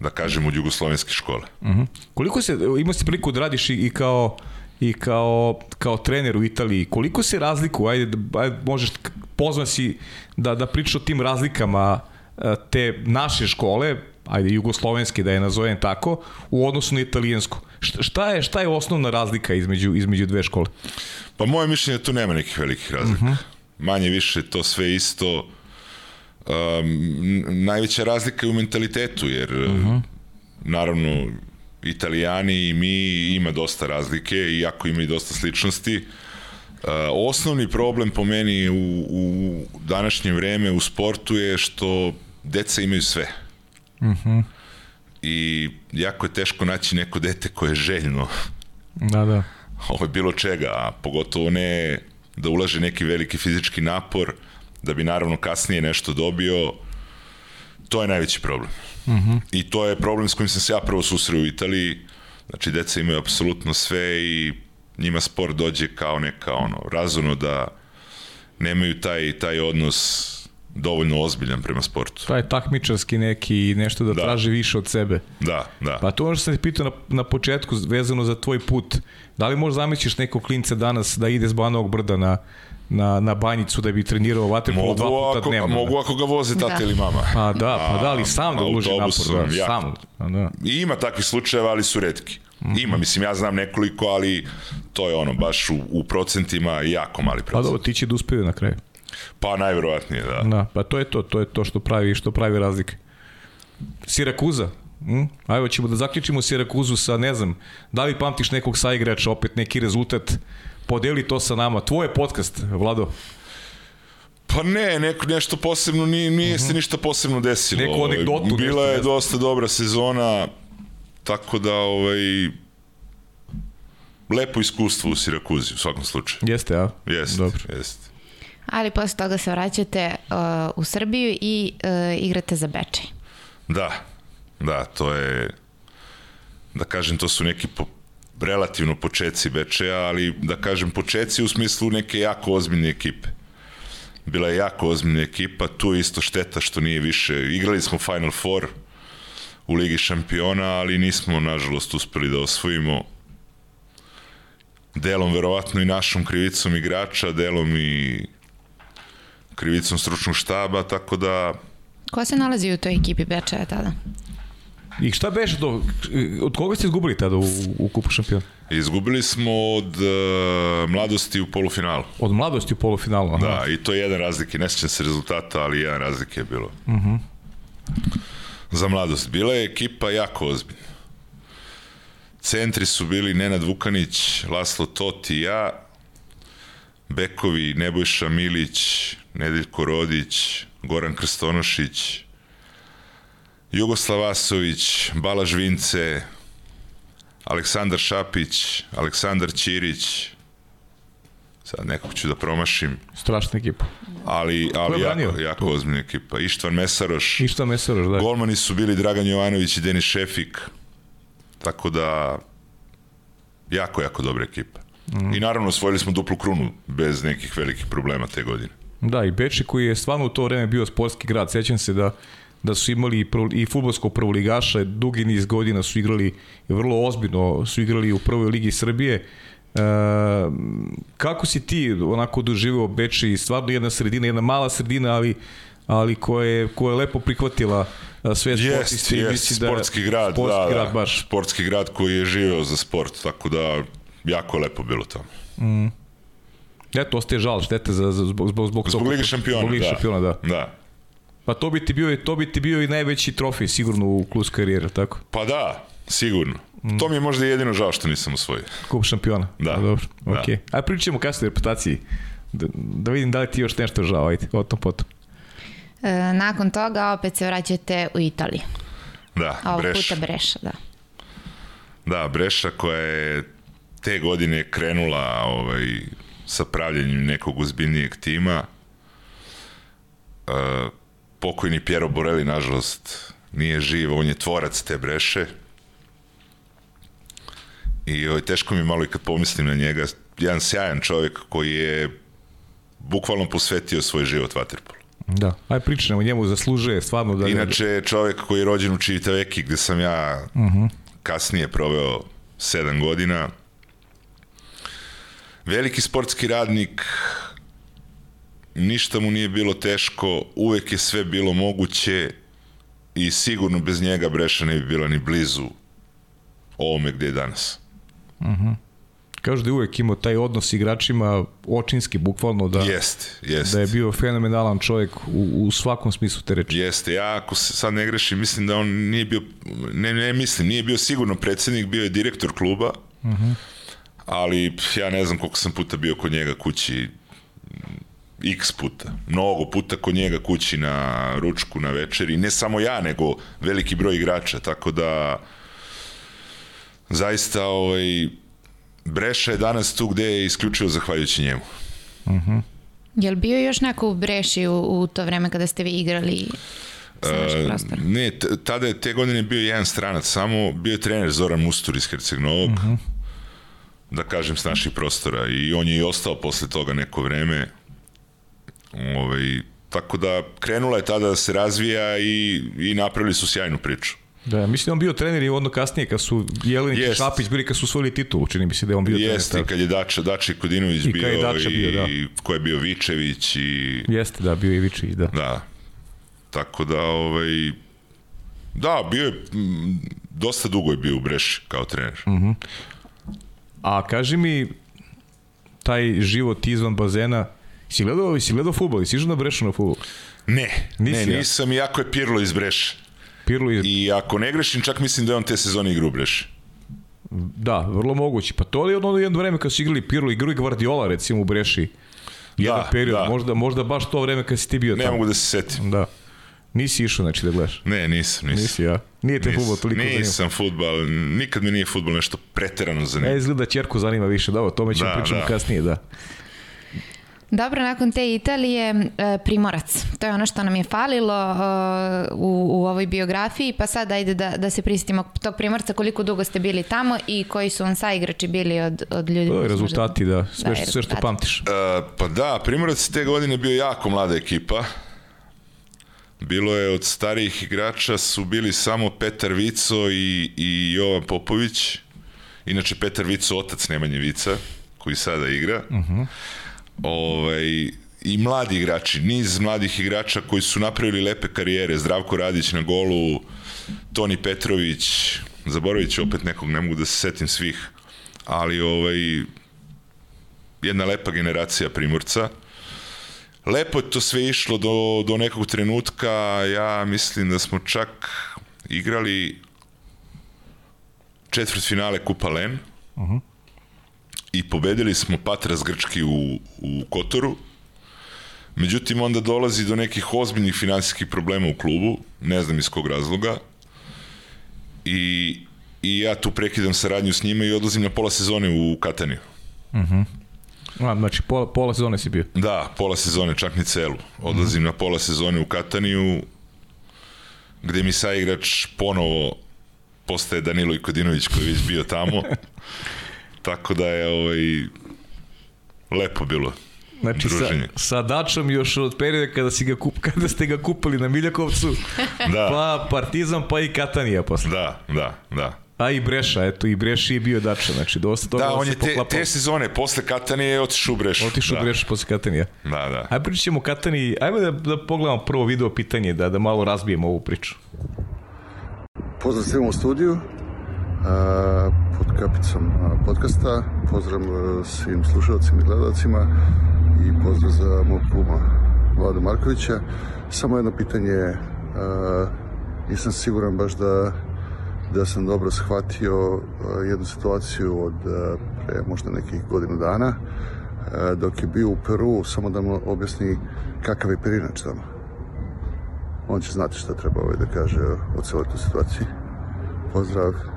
da kažem, od jugoslovenske škole. Uh mhm. -huh. Koliko se, imao si priliku da radiš i, i kao i kao, kao trener u Italiji, koliko se razliku, ajde, ajde možeš, pozvan si da, da pričaš o tim razlikama te naše škole, ajde jugoslovenske da je nazovem tako, u odnosu na italijansku. Šta je, šta je osnovna razlika između, između dve škole? Pa moje mišljenje da tu nema nekih velikih razlika. Uh mhm. -huh. Manje više to sve isto. Um, najveća razlika je u mentalitetu, jer uh mhm. -huh. naravno Italijani i mi ima dosta razlike, iako ima i dosta sličnosti. Uh, osnovni problem po meni u, u današnje vreme u sportu je što deca imaju sve. Mhm. Uh -huh. I jako je teško naći neko dete koje je željno. Da, da. (laughs) Ovo je bilo čega, a pogotovo ne da ulaže neki veliki fizički napor, da bi naravno kasnije nešto dobio, to je najveći problem. Uh mhm. -huh. I to je problem s kojim sam se ja prvo susreo u Italiji, znači deca imaju apsolutno sve i njima sport dođe kao neka ono, razumno da nemaju taj, taj odnos dovoljno ozbiljan prema sportu. Taj takmičarski neki nešto da, da. traži više od sebe. Da, da. Pa to ono što sam ti pitao na, na početku vezano za tvoj put. Da li možda zamisliš nekog klinca danas da ide s Banovog brda na, na, na banjicu da bi trenirao vaterpolo dva puta ako, dnevno. Mogu ako ga voze tata da. ili mama. Pa da, pa da, ali sam da uloži napor. Da, sam. Pa da. I ima takvih slučajeva, ali su redki. Mm. Ima, mislim, ja znam nekoliko, ali to je ono, baš u, u procentima jako mali procent. Pa dobro, ti će da uspiju na kraju. Pa najverovatnije, da. Da, pa to je to, to je to što pravi, što pravi razlike. Sirakuza, Hm? Ajmo ćemo da zaključimo Sirakuzu sa, ne znam, da li pamtiš nekog saigrača, opet neki rezultat, podeli to sa nama. Tvoj podcast, Vlado. Pa ne, neko, nešto posebno, nije, nije uh -huh. se mhm. ništa posebno desilo. Neku anegdotu. Bila je dosta dobra sezona, tako da, ovaj, lepo iskustvo u Sirakuzi, u svakom slučaju. Jeste, a? Jeste, Dobro. jeste ali posle toga se vraćate uh, u Srbiju i uh, igrate za Bečej. Da, da, to je, da kažem, to su neki po, relativno početci Bečeja, ali da kažem početci u smislu neke jako ozbiljne ekipe. Bila je jako ozbiljna ekipa, tu je isto šteta što nije više, igrali smo Final Four u Ligi šampiona, ali nismo, nažalost, uspeli da osvojimo delom verovatno i našom krivicom igrača, delom i krivicom stručnog štaba, tako da... Ko se nalazi u toj ekipi Bečaja tada? I šta beše to? Od koga ste izgubili tada u, u kupu šampiona? Izgubili smo od uh, mladosti u polufinalu. Od mladosti u polufinalu, aha. Da, i to je jedan razlik, ne sećam se rezultata, ali jedan razlik je bilo. Uh mhm. -huh. Za mladost. Bila je ekipa jako ozbiljna. Centri su bili Nenad Vukanić, Laslo Toti i ja, Bekovi, Nebojša Milić, Nedeljko Rodić, Goran Krstonošić, Jugoslav Vasović, Balaž Vince, Aleksandar Šapić, Aleksandar Ćirić, sad nekog ću da promašim, Strašna ekipa. ali, ali jako, jako ozbiljna ekipa. Ištvan Mesaroš, Ništa Mesaroš, da. golmani su bili Dragan Jovanović i Denis Šefik, tako da jako, jako dobra ekipa. Mhm. I naravno osvojili smo duplu krunu bez nekih velikih problema te godine. Da, i Beči koji je stvarno u to vreme bio sportski grad. Sećam se da da su imali i, prvo, i futbolskog prvoligaša, dugi niz godina su igrali vrlo ozbiljno, su igrali u prvoj ligi Srbije. E, kako si ti onako doživeo Beči, stvarno jedna sredina, jedna mala sredina, ali ali koja je, koja je lepo prihvatila a, sve sportiste. Jest, misli jest, sportski grad, sportski da, grad da, baš. sportski grad koji je živeo za sport, tako da jako lepo bilo tamo. Eto, ostaje žal, štete za, za, zbog, zbog, zbog, Zbog Lige šampiona, zbog Lige da. šampiona, da. Da. Pa to bi ti bio, to bi ti bio i najveći trofej sigurno u klus karijera, tako? Pa da, sigurno. To mi je možda jedino žao što nisam osvojio. Kup šampiona. Da. A, dobro, Da. okej. Ajde pričamo kasnije o reputaciji. Da, da vidim da li ti još nešto žao, ajde, o tom potom. E, nakon toga opet se vraćate u Italiju. Da, A ovog Breš. puta Breša, da. Da, Breša koja je te godine krenula ovaj, sa pravljenjem nekog uzbiljnijeg tima. E, pokojni Piero Borelli, nažalost, nije živ, on je tvorac te Breše. I ovaj, teško mi malo i kad pomislim na njega, jedan sjajan čovjek koji je bukvalno posvetio svoj život vaterpolu. Da, ajde pričamo o njemu, zaslužuje stvarno da... Inače je čovjek koji je rođen u Civitaveki gde sam ja kasnije proveo sedam godina. Veliki sportski radnik, ništa mu nije bilo teško, uvek je sve bilo moguće i sigurno bez njega Breša ne bi bila ni blizu ovome gde je danas. Kažu da je uvek imao taj odnos s igračima, očinski, bukvalno, da, Jeste, jeste. da je bio fenomenalan čovjek u, u svakom smislu te reči. Jeste, ja ako se sad ne grešim, mislim da on nije bio, ne, ne mislim, nije bio sigurno predsednik, bio je direktor kluba, ali pf, ja ne znam koliko sam puta bio kod njega kući, x puta, mnogo puta kod njega kući na ručku, na večeri, ne samo ja, nego veliki broj igrača, tako da zaista ovaj, Breša je danas tu gde je isključivo zahvaljujući njemu. Je li bio još neko u Breši u, u to vreme kada ste vi igrali E? Ne, tada je te godine bio jedan stranac, samo bio je trener Zoran Mustur iz Herceg Novog, da kažem s naših prostora i on je i ostao posle toga neko vreme. Ovaj, tako da krenula je tada da se razvija i, i napravili su sjajnu priču. Da, mislim da on bio trener i odno kasnije kad su Jelenić i Jest. Šapić bili kad su osvojili titulu, čini mi se da je on bio Jeste, trener. kad je Dača, Dača Kodinović I bio, je Dača i, bio, da. i ko je bio Vičević i. Jeste, da, bio je Ivičić, da. Da. Tako da, ovaj, da, bio je, dosta dugo je bio u Breši kao trener. A kaži mi, taj život izvan bazena, si gledao, si gledao futbol, si išao na Brešu na futbol? Ne, Nisi, ne, ja? nisam, iako je Pirlo iz Breše. Pirlo iz... I ako ne grešim, čak mislim da je on te sezone igra u Breši. Da, vrlo moguće. Pa to je ono jedno vreme kad su igrali Pirlo, i Guardiola recimo u Breši. Jedan Da, period, da. možda, možda baš to vreme kad si ti bio Ne tamo. mogu da se setim. Da. Nisi išao, znači, da gledaš. Ne, nisam, nisam. Nisi, ja. Nije te Nisam. futbol toliko zanima. Nisam futbal, nikad me nije futbol nešto preterano zanima. E, izgleda čerku zanima više, da, o tome ćemo Da, pričamo da. kasnije, da. Dobro, nakon te Italije, e, Primorac. To je ono što nam je falilo e, u, u ovoj biografiji, pa sad ajde da, da se prisjetimo tog Primorca, koliko dugo ste bili tamo i koji su vam saigrači bili od, od ljudi. To je rezultati, da. Sve, Da, što, sve što pamtiš. E, pa da, Primorac te godine bio jako mlada ekipa. Bilo je od starijih igrača su bili samo Petar Vico i, i Jovan Popović. Inače Petar Vico otac Nemanje Vica, koji sada igra. Ovaj, I mladi igrači, niz mladih igrača koji su napravili lepe karijere. Zdravko Radić na golu, Toni Petrović, zaboravit ću opet nekog, ne mogu da se setim svih, ali ovaj, jedna lepa generacija Primorca. Lepo je to sve išlo do, do nekog trenutka, ja mislim da smo čak igrali četvrt finale Kupa Len i pobedili smo Patras Grčki u, u Kotoru. Međutim, onda dolazi do nekih ozbiljnih finansijskih problema u klubu, ne znam iz kog razloga. I, i ja tu prekidam saradnju s njima i odlazim na pola sezone u Kataniju. A, znači, pola, pola sezone si bio. Da, pola sezone, čak ni celu. Odlazim na pola sezone u Kataniju, gde mi saigrač ponovo postaje Danilo Ikodinović koji je već bio tamo. (laughs) Tako da je ovaj, lepo bilo. Znači, sa, druženje. sa Dačom još od perioda kada, si ga kup, (laughs) kada ste ga kupili na Miljakovcu, (laughs) Da. pa Partizan, pa i Katanija posle. Da, da, da. A i Breša, eto, i Breši je bio Dača, znači dosta toga Da, on se je te, poklapao. te sezone, posle Katanije je otišao u Brešu. Otišao da. Breša posle Katanija. Da, da. Ajde pričat ćemo o Katani, ajmo da, da pogledamo prvo video pitanje, da, da malo razbijemo ovu priču. Pozdrav svima u studiju, pod kapicom podcasta. Pozdrav a, svim slušalcima i gledalcima i pozdrav za mog kuma Vlada Markovića. Samo jedno pitanje, a, nisam siguran baš da, da sam dobro shvatio a, jednu situaciju od pre možda nekih godinu dana, dok je bio u Peru, samo da mu objasni kakav je perinač tamo. On će znati šta treba ovaj da kaže o celoj toj situaciji. Pozdrav.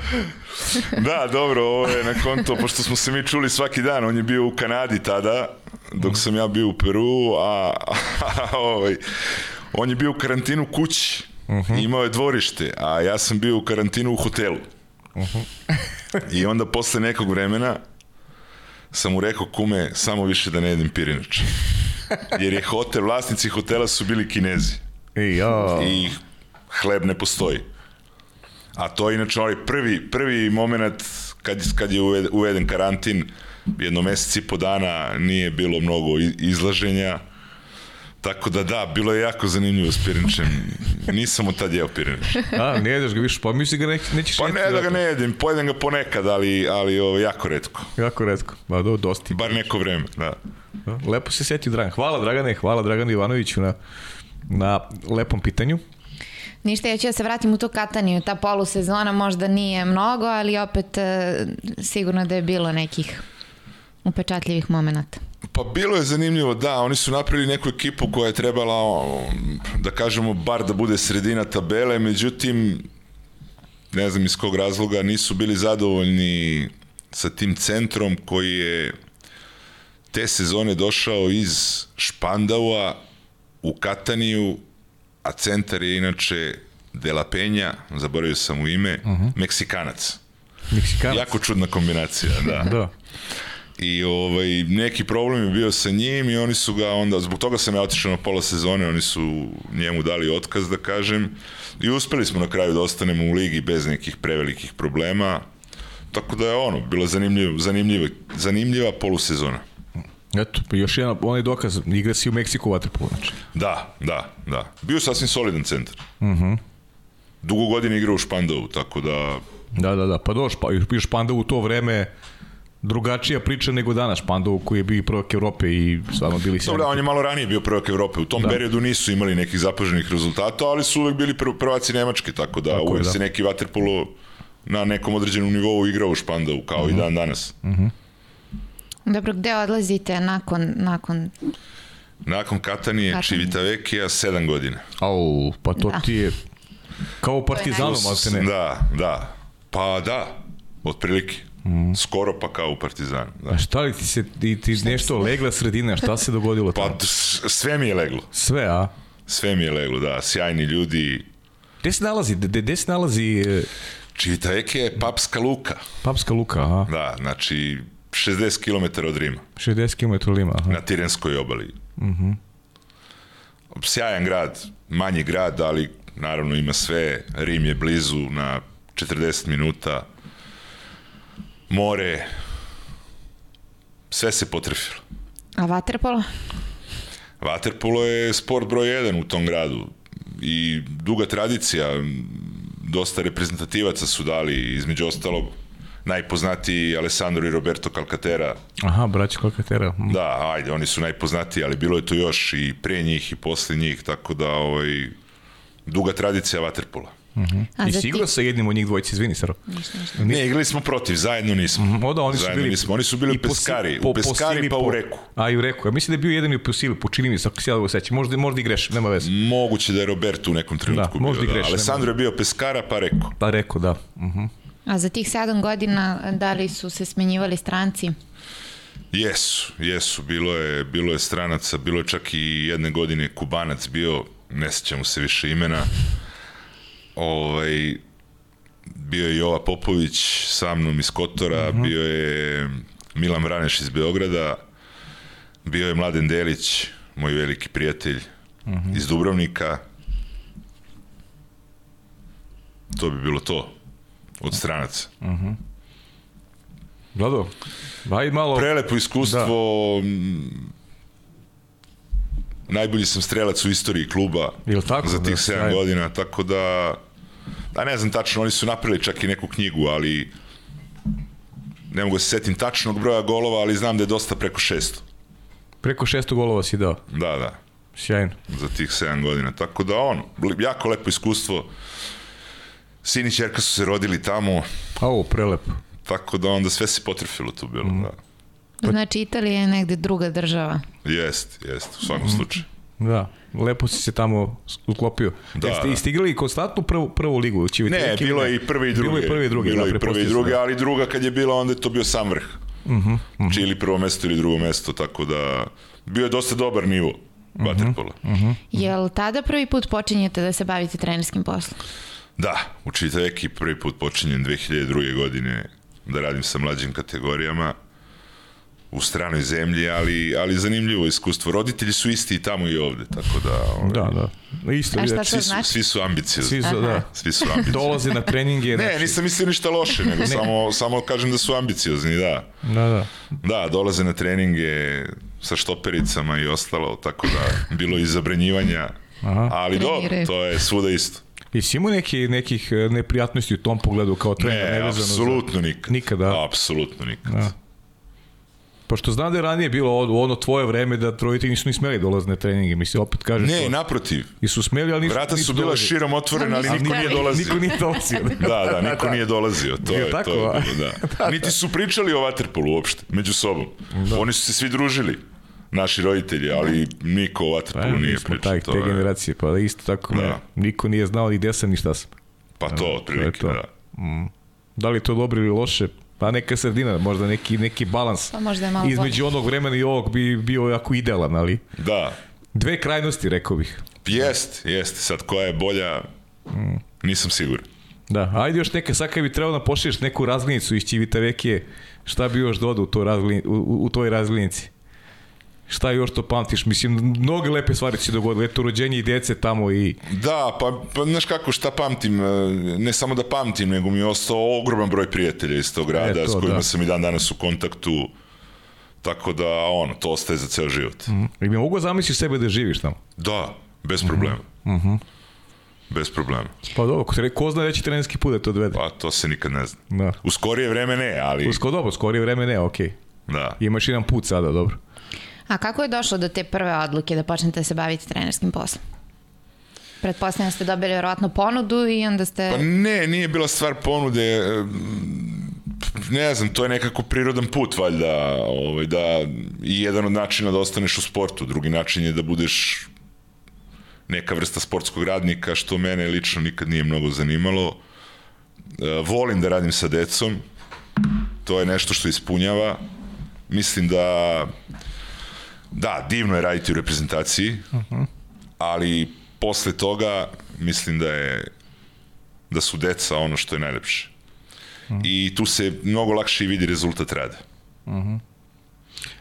(laughs) Da, dobro, ovo je na konto, pošto smo se mi čuli svaki dan, on je bio u Kanadi tada, dok sam ja bio u Peru, a, (laughs) a ovaj, on je bio u karantinu kući, i imao je dvorište, a ja sam bio u karantinu u hotelu. I onda posle nekog vremena sam mu rekao, kume, samo više da ne jedem pirinač. Jer je hotel, vlasnici hotela su bili kinezi Ej, ja, i hleb ne postoji. A to je inače onaj prvi, prvi moment kad, kad je uved- uveden karantin, jedno mesec i po dana nije bilo mnogo izlaženja, tako da da, bilo je jako zanimljivo s pirinčem. Nisam od tad jeo pirinč. a, ne jedeš ga više, pa misli ga neć, nećeš Pa ne da ga ne jedem, pojedem ga ponekad, ali, ali ovo, jako redko. Jako redko, ba do, dosti. Bar neko vreme, da. Lepo se setio Dragan. Hvala Dragane, hvala Draganu Ivanoviću na, na lepom pitanju. Ništa, ja ću da se vratim u tu Kataniju. Ta polusezona možda nije mnogo, ali opet e, sigurno da je bilo nekih upečatljivih momenta. Pa bilo je zanimljivo, da, oni su napravili neku ekipu koja je trebala, da kažemo, bar da bude sredina tabele, međutim, ne znam iz kog razloga, nisu bili zadovoljni sa tim centrom koji je te sezone došao iz Špandaua u Kataniju, a centar je inače De La Peña, zaboravio sam mu ime, Meksikanac. Meksikanac. Jako čudna kombinacija, da. (laughs) Da. I ovaj, neki problem je bio sa njim i oni su ga onda, zbog toga sam ja otišao na pola sezone, oni su njemu dali otkaz da kažem i uspeli smo na kraju da ostanemo u ligi bez nekih prevelikih problema. Tako da je ono, bila zanimljiva, zanimljiva, zanimljiva polusezona. Eto, pa još jedan, onaj dokaz, igra si u Meksiku u Waterpolu, znači. Da, da, da. Bio sasvim solidan centar. Uh -huh. Dugo godina igrao u Špandovu, tako da Da, da, da, pa doš, pa još Panda u to vreme drugačija priča nego danas Špandovu koji je bio i prvak Evrope i stvarno bili sjajni. Dobro, on je malo ranije bio prvak Evrope. U tom da. periodu nisu imali nekih zapaženih rezultata, ali su uvek bili prv, prvaci Nemačke, tako da Tako je, uvek da. se neki vaterpolo na nekom određenom nivou igrao u Špandovu, kao uh -huh. i dan danas. Uh -huh. Dobro, gde odlazite nakon, nakon Nakon Katanije, Katanije. Čivitavekija, sedam godina. Au, pa to Da. ti je kao u Partizanu, najviše. malte ne. Da, da. Pa da, otprilike. Mm. Skoro pa kao u Partizanu. Da. A šta li ti se, ti, ti nešto legla sredina, šta se dogodilo Pa tamo? s- sve mi je leglo. Sve, a? Sve mi je leglo, da. Sjajni ljudi. Gde se nalazi, gde, gde se nalazi e, Čivitavekija je papska luka. Papska luka, aha? Da, znači 60 km od Rima. 60 km Lima, aha. na Tirenskoj obali. Mm -hmm. Sjajan grad, manji grad, ali naravno ima sve. Rim je blizu na 40 minuta. More. Sve se potrefilo. a Waterpolo? Waterpolo je sport broj 1 u tom gradu i duga tradicija, dosta reprezentativaca su dali, između ostalog najpoznatiji Alessandro i Roberto Calcatera, Aha, braći Kalkatera. Mm. Da, ajde, oni su najpoznatiji, ali bilo je to još i pre njih i posle njih, tako da ovaj, duga tradicija vaterpola. A I si igrao ti- sa jednim od njih dvojice, izvini, Saro. Ne, igrali smo protiv, zajedno nismo. Mhm, O da, oni su zajedno bili... nismo. Oni su bili u po Peskari, po- u po Peskari sili, pa po- u Reku. A i u Reku. Ja mislim da je bio jedan i po sili, po čini mi se, ako se ja sećam. Možda, možda i grešim, nema veze. Moguće da je Roberto u nekom trenutku Da, možda i bio. greš, Da. Alessandro je bio Peskara pa Reku. Pa Reku, da. Mhm. A za tih sedam godina da li su se smenjivali stranci? Jesu, jesu, bilo je, bilo je stranaca, bilo je čak i jedne godine Kubanac bio, ne sećam se više imena. Ovaj, bio je Jova Popović sa mnom iz Kotora, bio je Milan Vraneš iz Beograda, bio je Mladen Delić, moj veliki prijatelj iz Dubrovnika. To bi bilo to od stranaca. Vlado, aj malo... Prelepo iskustvo. m, Najbolji sam strelac u istoriji kluba Jel tako? za Da, tih 7 sjajno. godina, tako da da ne znam tačno, oni su napravili čak i neku knjigu, ali ne mogu da se setim tačnog broja golova, ali znam da je dosta preko 600. Preko 600 golova si dao. Da, da, Sjajno. za tih 7 godina. Tako da ono, jako lepo iskustvo. Sin i čerka su se rodili tamo, Au, prelepo. tako da onda sve se potrefilo tu bilo. Mhm. Da. Znači Italija je negde druga država. Jest, jest, u svakom Mhm. slučaju. Da, lepo si se tamo uklopio. Da, Jeste da. i stigali konstantnu prvu, prvu ligu? Či Ne, bilo je i prvi i drugi. Bilo je prvi i drugi, Bilo da, i prvi i drugi, sam. ali druga kad je bila, onda je to bio sam vrh. Uh Mhm, -huh, Či ili prvo mesto ili drugo mesto, tako da bio je dosta dobar nivo Mhm, vaterpola. Jel tada prvi put počinjete da se bavite trenerskim poslom? Da, u Čitaveki prvi put počinjem 2002. godine da radim sa mlađim kategorijama u stranoj zemlji, ali, ali zanimljivo iskustvo. Roditelji su isti i tamo i ovde, tako da... ovaj, Da, da. Isto, A šta to Svi su, znači? svi su ambiciozni. svi su, da. Svi su ambiciozni. Dolaze na treninge. Ne, znači, nisam mislio ništa loše, nego samo, samo kažem da su ambiciozni, da. Da, da. Da, dolaze na treninge sa štopericama i ostalo, tako da bilo je i zabranjivanja, Aha. ali dobro, to je svuda isto. I si imao neki, nekih e, neprijatnosti u tom pogledu kao trener? Ne, nevezano za- apsolutno nikad. Nikada. Apsolutno nikad. Da. Pošto znam da je ranije bilo u ono tvoje vreme da roditelji nisu ni smeli dolaziti na treninge. Mislim, opet kažeš Ne, to. naprotiv. I su smeli, ali nisu Vrata nisu su bila dolazili. širom otvorena, ali niko nije dolazio. Niko nije dolazio. (laughs) Da, da, niko nije dolazio. To je, tako, to je bilo, (laughs) da. Niti su pričali o vaterpolu uopšte, među sobom. Oni su se svi družili, naši roditelji, ali niko o Pa, vaterpolu nije mi smo pričao. taj, te je- generacije, pa isto tako. Da. Ne, niko nije znao ni gde sam, ni šta sam. Pa to, otprilike, to. da. Da li je to dobro ili loše? Pa neka sredina, možda neki, neki balans. Pa možda je malo Između onog vremena i ovog bi bio jako idealan, ali Da, dve krajnosti, rekao bih. jest, jest. Sad, koja je bolja, nisam siguran. Da, ajde još neka, sad kad bi trebao da pošliješ neku razglednicu iz Čivita Vekije, šta bi još dodao u, to razglin, u, u, u toj razglednici? Šta još to pamtiš? Mislim, mnoge lepe stvari se dogodile. Eto, rođenje i dece tamo i... Da, pa, pa znaš kako, šta pamtim, e, ne samo da pamtim, nego mi je ostao ogroman broj prijatelja iz tog grada, E, to, s kojima da. sam i dan danas u kontaktu, tako da, ono, to ostaje za ceo život. I mi mogu zamisliš sebe da živiš tamo. Da, bez problema. Bez problema. Pa dobro, ko, ko zna reći trenerski put da te odvede? Pa to se nikad ne zna. Da. U skorije vreme ne, ali Usko dobro, skorije vreme ne, okej. da. Imaš jedan put sada, dobro. A kako je došlo do te prve odluke da počnete da se baviti trenerskim poslom? Pretpostavljam da ste dobili vjerojatno ponudu i onda ste... Pa ne, nije bila stvar ponude, ne znam, to je nekako prirodan put valjda, ovaj, da i jedan od načina da ostaneš u sportu, drugi način je da budeš neka vrsta sportskog radnika, što mene lično nikad nije mnogo zanimalo. E, volim da radim sa decom, to je nešto što ispunjava. Mislim da da, divno je raditi u reprezentaciji, ali posle toga mislim da je da su deca ono što je najlepše. I tu se mnogo lakše vidi rezultat rada.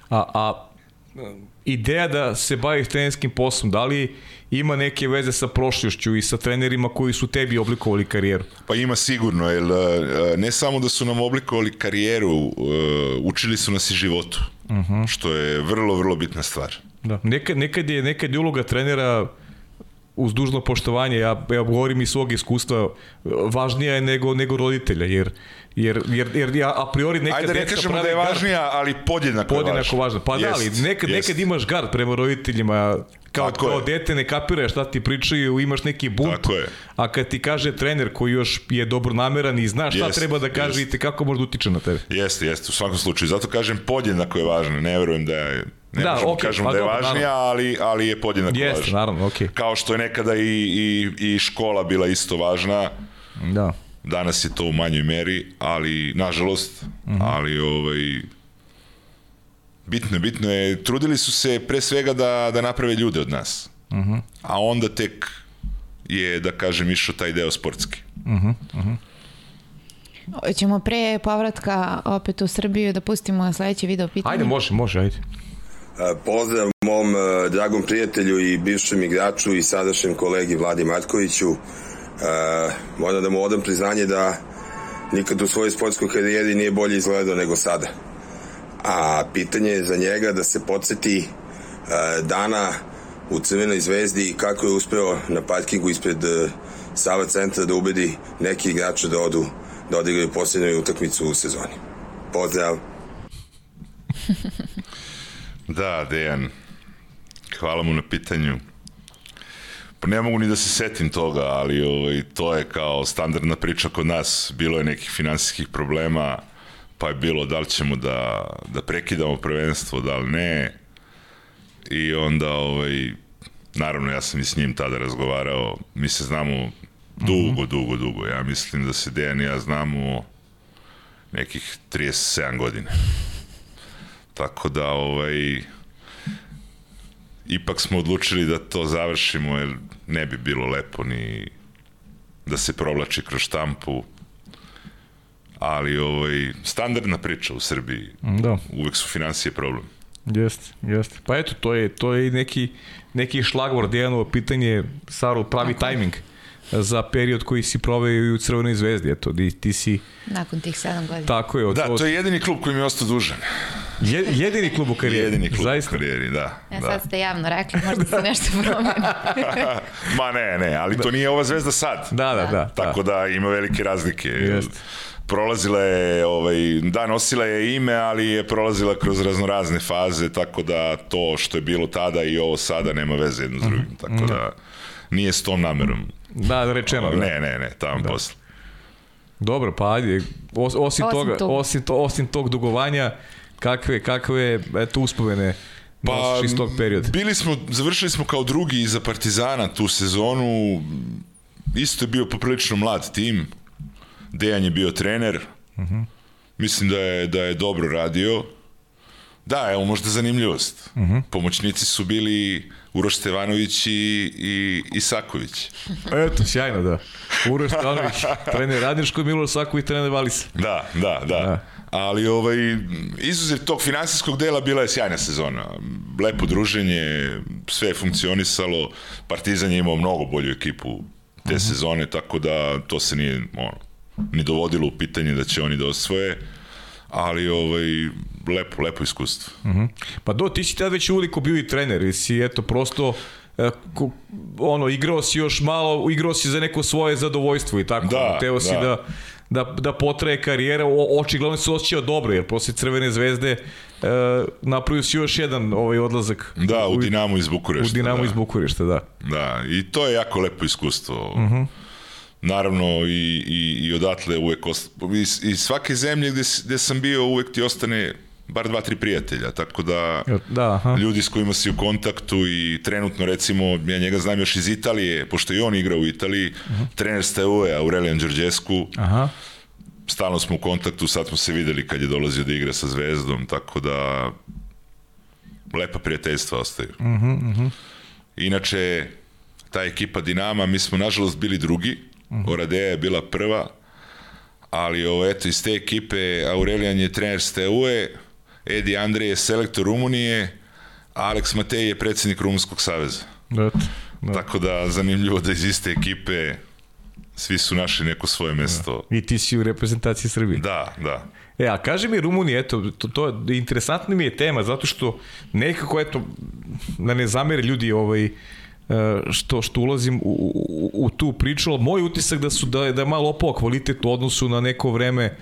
A, a ideja da se baviš trenerskim poslom, da li ima neke veze sa prošlošću i sa trenerima koji su tebi oblikovali karijeru? Pa ima sigurno, jer e, ne samo da su nam oblikovali karijeru, e, učili su nas i životu, što je vrlo, vrlo bitna stvar. Da. Nekad, nekad, je, nekad je uloga trenera uz dužno poštovanje, ja, ja govorim iz svog iskustva, važnija je nego, nego roditelja, jer, jer, jer, jer ja a priori neka Ajde da ne kažemo da je važnija, ali podjednako, podjednako je važna. Pa jest, da, ali nekad, jest. nekad imaš gard prema roditeljima, kao, Tako kao je. dete ne kapira šta ti pričaju, imaš neki bunt, Tako je. a kad ti kaže trener koji još je dobro nameran i zna šta jest, treba da kaže jest. i te kako može da utiče na tebe. Jeste, jeste, u svakom slučaju. Zato kažem podjednako je važno, ne verujem da je Ne da, možemo okay, kažemo pa da je dobro, važnija, naravno. ali, ali je podjednako Jeste, važna. naravno, okej. Okay. Kao što je nekada i, i, i škola bila isto važna, Da. Danas je to u manjoj meri, ali, nažalost, mm Mhm. -hmm. ali ovaj, bitno bitno je, trudili su se pre svega da, da naprave ljude od nas. Mm Mhm. -hmm. A onda tek je, da kažem, išao taj deo sportski. Ćemo pre povratka opet u Srbiju da pustimo sledeće video pitanje. Ajde, može, može, ajde. Pozdrav mom e, dragom prijatelju i bivšem igraču i sadašnjem kolegi Vladi Markoviću. E, moram da mu odam priznanje da nikad u svojoj sportskoj karijeri nije bolje izgledao nego sada. A pitanje je za njega da se podsjeti e, dana u Crvenoj zvezdi i kako je uspeo na parkingu ispred e, Sava centra da ubedi neki igrače da odu da odigraju posljednju utakmicu u sezoni. Pozdrav! (laughs) Da, Dejan, hvala mu na pitanju. Pa ne mogu ni da se setim toga, ali ovaj, to je kao standardna priča kod nas. Bilo je nekih finansijskih problema, pa je bilo da li ćemo da, da prekidamo prvenstvo, da li ne. I onda, ovaj, naravno, ja sam i s njim tada razgovarao. Mi se znamo dugo, dugo, dugo. Ja mislim da se Dejan i ja znamo nekih 37 godina. Tako da, ovaj, ipak smo odlučili da to završimo, jer ne bi bilo lepo ni da se provlači kroz štampu. Ali, ovaj, standardna priča u Srbiji. Da. Uvek su financije problem. Jeste, jeste. Pa eto, to je, to je neki, neki šlagvor, Dejanovo pitanje, Saru, pravi tajming za period koji si proveo i u Crvenoj zvezdi. Eto, ti, ti si... Nakon tih 7 godina. Tako je. Od, Da, to je jedini klub koji mi je ostao dužan. je, jedini klub u karijeri. Jedini klub Zaista. u karijeri, da. Ja da. sad ste javno rekli, možda se (laughs) nešto promeni. (laughs) Ma ne, ne, ali to nije ova zvezda sad. Da, da, da. Tako da ima velike razlike. Jeste. Prolazila je, ovaj, da, nosila je ime, ali je prolazila kroz raznorazne faze, tako da to što je bilo tada i ovo sada nema veze jedno s drugim. Mhm. Tako da nije s tom namerom. Da, da rečeno. Da. Ne, ne, ne, tamo da. posle. Dobro, pa ajde, os, osim, Osim toga, toga. osim, to, osim tog dugovanja, kakve, kakve eto, uspomene Pa, nosiš iz tog perioda? bili smo, završili smo kao drugi iza Partizana tu sezonu. Isto je bio poprilično mlad tim. Dejan je bio trener. Uh -huh. Mislim da je, da je dobro radio. Da, evo možda zanimljivost. Uh -huh. Pomoćnici su bili Uroš Stevanović i, i Isaković. (laughs) Eto, sjajno, da. Uroš Stanović, trener Radničko, Milo Saković, trener Valisa. Da, da, da. Da. Ali ovaj, izuzev tog finansijskog dela bila je sjajna sezona. Lepo druženje, sve je funkcionisalo. Partizan je imao mnogo bolju ekipu te sezone, tako da to se nije ono, ni dovodilo u pitanje da će oni da osvoje. Ali ovaj, lepo, lepo iskustvo. Pa do, ti si tada već uliko bio i trener, i si eto prosto e, ono, igrao si još malo, igrao si za neko svoje zadovoljstvo i tako. Da, Teo si da. da, da, da potraje karijera, o, očigledno se osjećao dobro, jer posle Crvene zvezde e, napravio si još jedan ovaj odlazak. Da, u Dinamo iz Bukurešta. U Dinamo da. iz Bukurešta, da. Da, i to je jako lepo iskustvo. Uh -huh. Naravno, i, i, i odatle uvek, ost... iz, iz svake zemlje gde, gde sam bio uvek ti ostane bar dva, tri prijatelja, tako da Da, aha. ljudi s kojima si u kontaktu i trenutno recimo, ja njega znam još iz Italije, pošto i on igra u Italiji, uh -huh. trener Steaua, Aurelian Đorđescu, Aha. stalno smo u kontaktu, sad smo se videli kad je dolazio da igra sa Zvezdom, tako da lepa prijateljstva ostaju. Uh -huh, uh -huh. Inače, ta ekipa Dinama, mi smo nažalost bili drugi, uh -huh. Oradeja je bila prva, ali ovo, eto, iz te ekipe Aurelijan je trener Steaue, Edi Andrej je selektor Rumunije, a Alex Matej je predsednik Rumunskog saveza. Da, eto, da. Tako da, zanimljivo da iz iste ekipe svi su našli neko svoje mesto. I ti si u reprezentaciji Srbije. Da, da. E, a kaži mi Rumunija, eto, to, to interesantna mi je tema, zato što nekako, eto, da ne zamere ljudi ovaj, e, što, što ulazim u, u, u tu priču, ali moj utisak da su da je, da je malo opao kvalitet u odnosu na neko vreme E,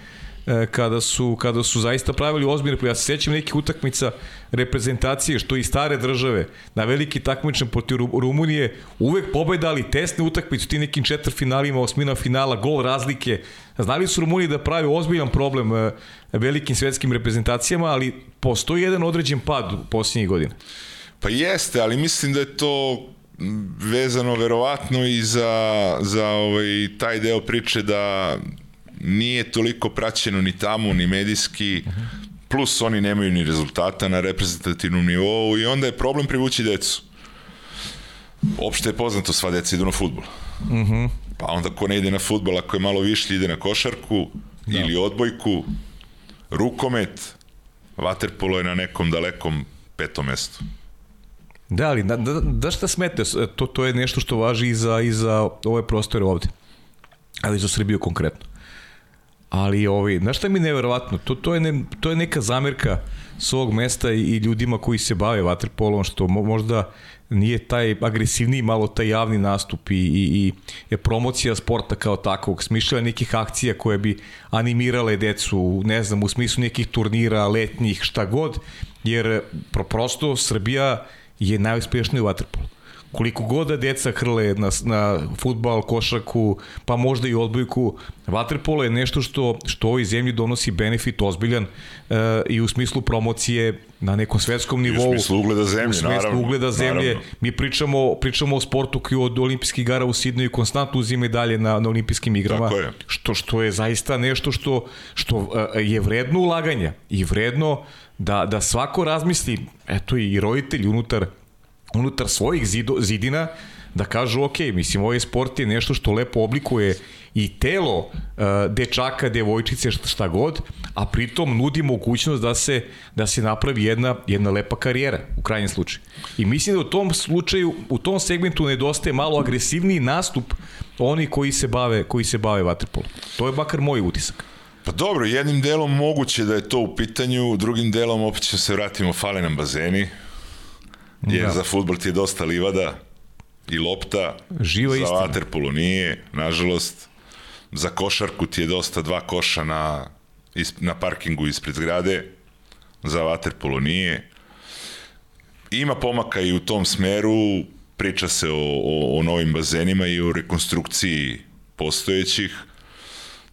kada su, kada su zaista pravili ozbiljne, ja se sećam nekih utakmica reprezentacije, što i stare države, na veliki takmičan protiv Rumunije, uvek pobedali tesne utakmice u tim nekim četvrfinalima, osmina finala, gol razlike. Znali su Rumuniji da pravi ozbiljan problem e, velikim svetskim reprezentacijama, ali postoji jedan određen pad u posljednjih godina. Pa jeste, ali mislim da je to vezano verovatno i za, za ovaj, taj deo priče da nije toliko praćeno ni tamo, ni medijski, plus oni nemaju ni rezultata na reprezentativnom nivou i onda je problem privući decu. Opšte je poznato, sva deca idu na futbol. Uh -huh. Pa onda ko ne ide na futbol, ako je malo višlji, ide na košarku da. ili odbojku, rukomet, vaterpolo je na nekom dalekom petom mestu. Da, ali da, da, da šta smete? To, to je nešto što važi i za, i za ove prostore ovde. Ali za Srbiju konkretno. Ali, ovi, znaš šta mi je neverovatno? To, to, je ne, to je neka zamerka svog mesta i, i ljudima koji se bave vaterpolom, što mo, možda nije taj agresivniji malo taj javni nastup i, i, i je promocija sporta kao takvog, smišljala nekih akcija koje bi animirale decu, ne znam, u smislu nekih turnira, letnjih, šta god, jer pro, prosto Srbija je najuspešniji u vaterpolu koliko god da deca hrle na, na futbal, košaku, pa možda i odbojku, vaterpolo je nešto što, što ovoj zemlji donosi benefit ozbiljan uh, i u smislu promocije na nekom svetskom nivou. I u smislu ugleda zemlje, u smislu naravno. ugleda zemlje. Naravno. Mi pričamo, pričamo o sportu koji od olimpijskih igara u Sidneju konstantno uzima dalje na, na olimpijskim igrama. Tako je. Što, što je zaista nešto što, što uh, je vredno ulaganja i vredno da, da svako razmisli, eto i roditelj unutar unutar svojih zido, zidina da kažu ok, mislim ovaj sport je nešto što lepo oblikuje i telo uh, dečaka, devojčice, šta, šta god, a pritom nudi mogućnost da se da se napravi jedna jedna lepa karijera u krajnjem slučaju. I mislim da u tom slučaju, u tom segmentu nedostaje malo agresivniji nastup oni koji se bave koji se bave vaterpolom. To je bakar moj utisak. Pa dobro, jednim delom moguće da je to u pitanju, drugim delom opet će se vratimo, fale nam bazeni, jer da. za futbol ti je dosta livada i lopta, Živa za istina. vaterpolu nije, nažalost, za košarku ti je dosta dva koša na, na parkingu ispred zgrade, za vaterpolo nije. Ima pomaka i u tom smeru, priča se o, o, o novim bazenima i o rekonstrukciji postojećih,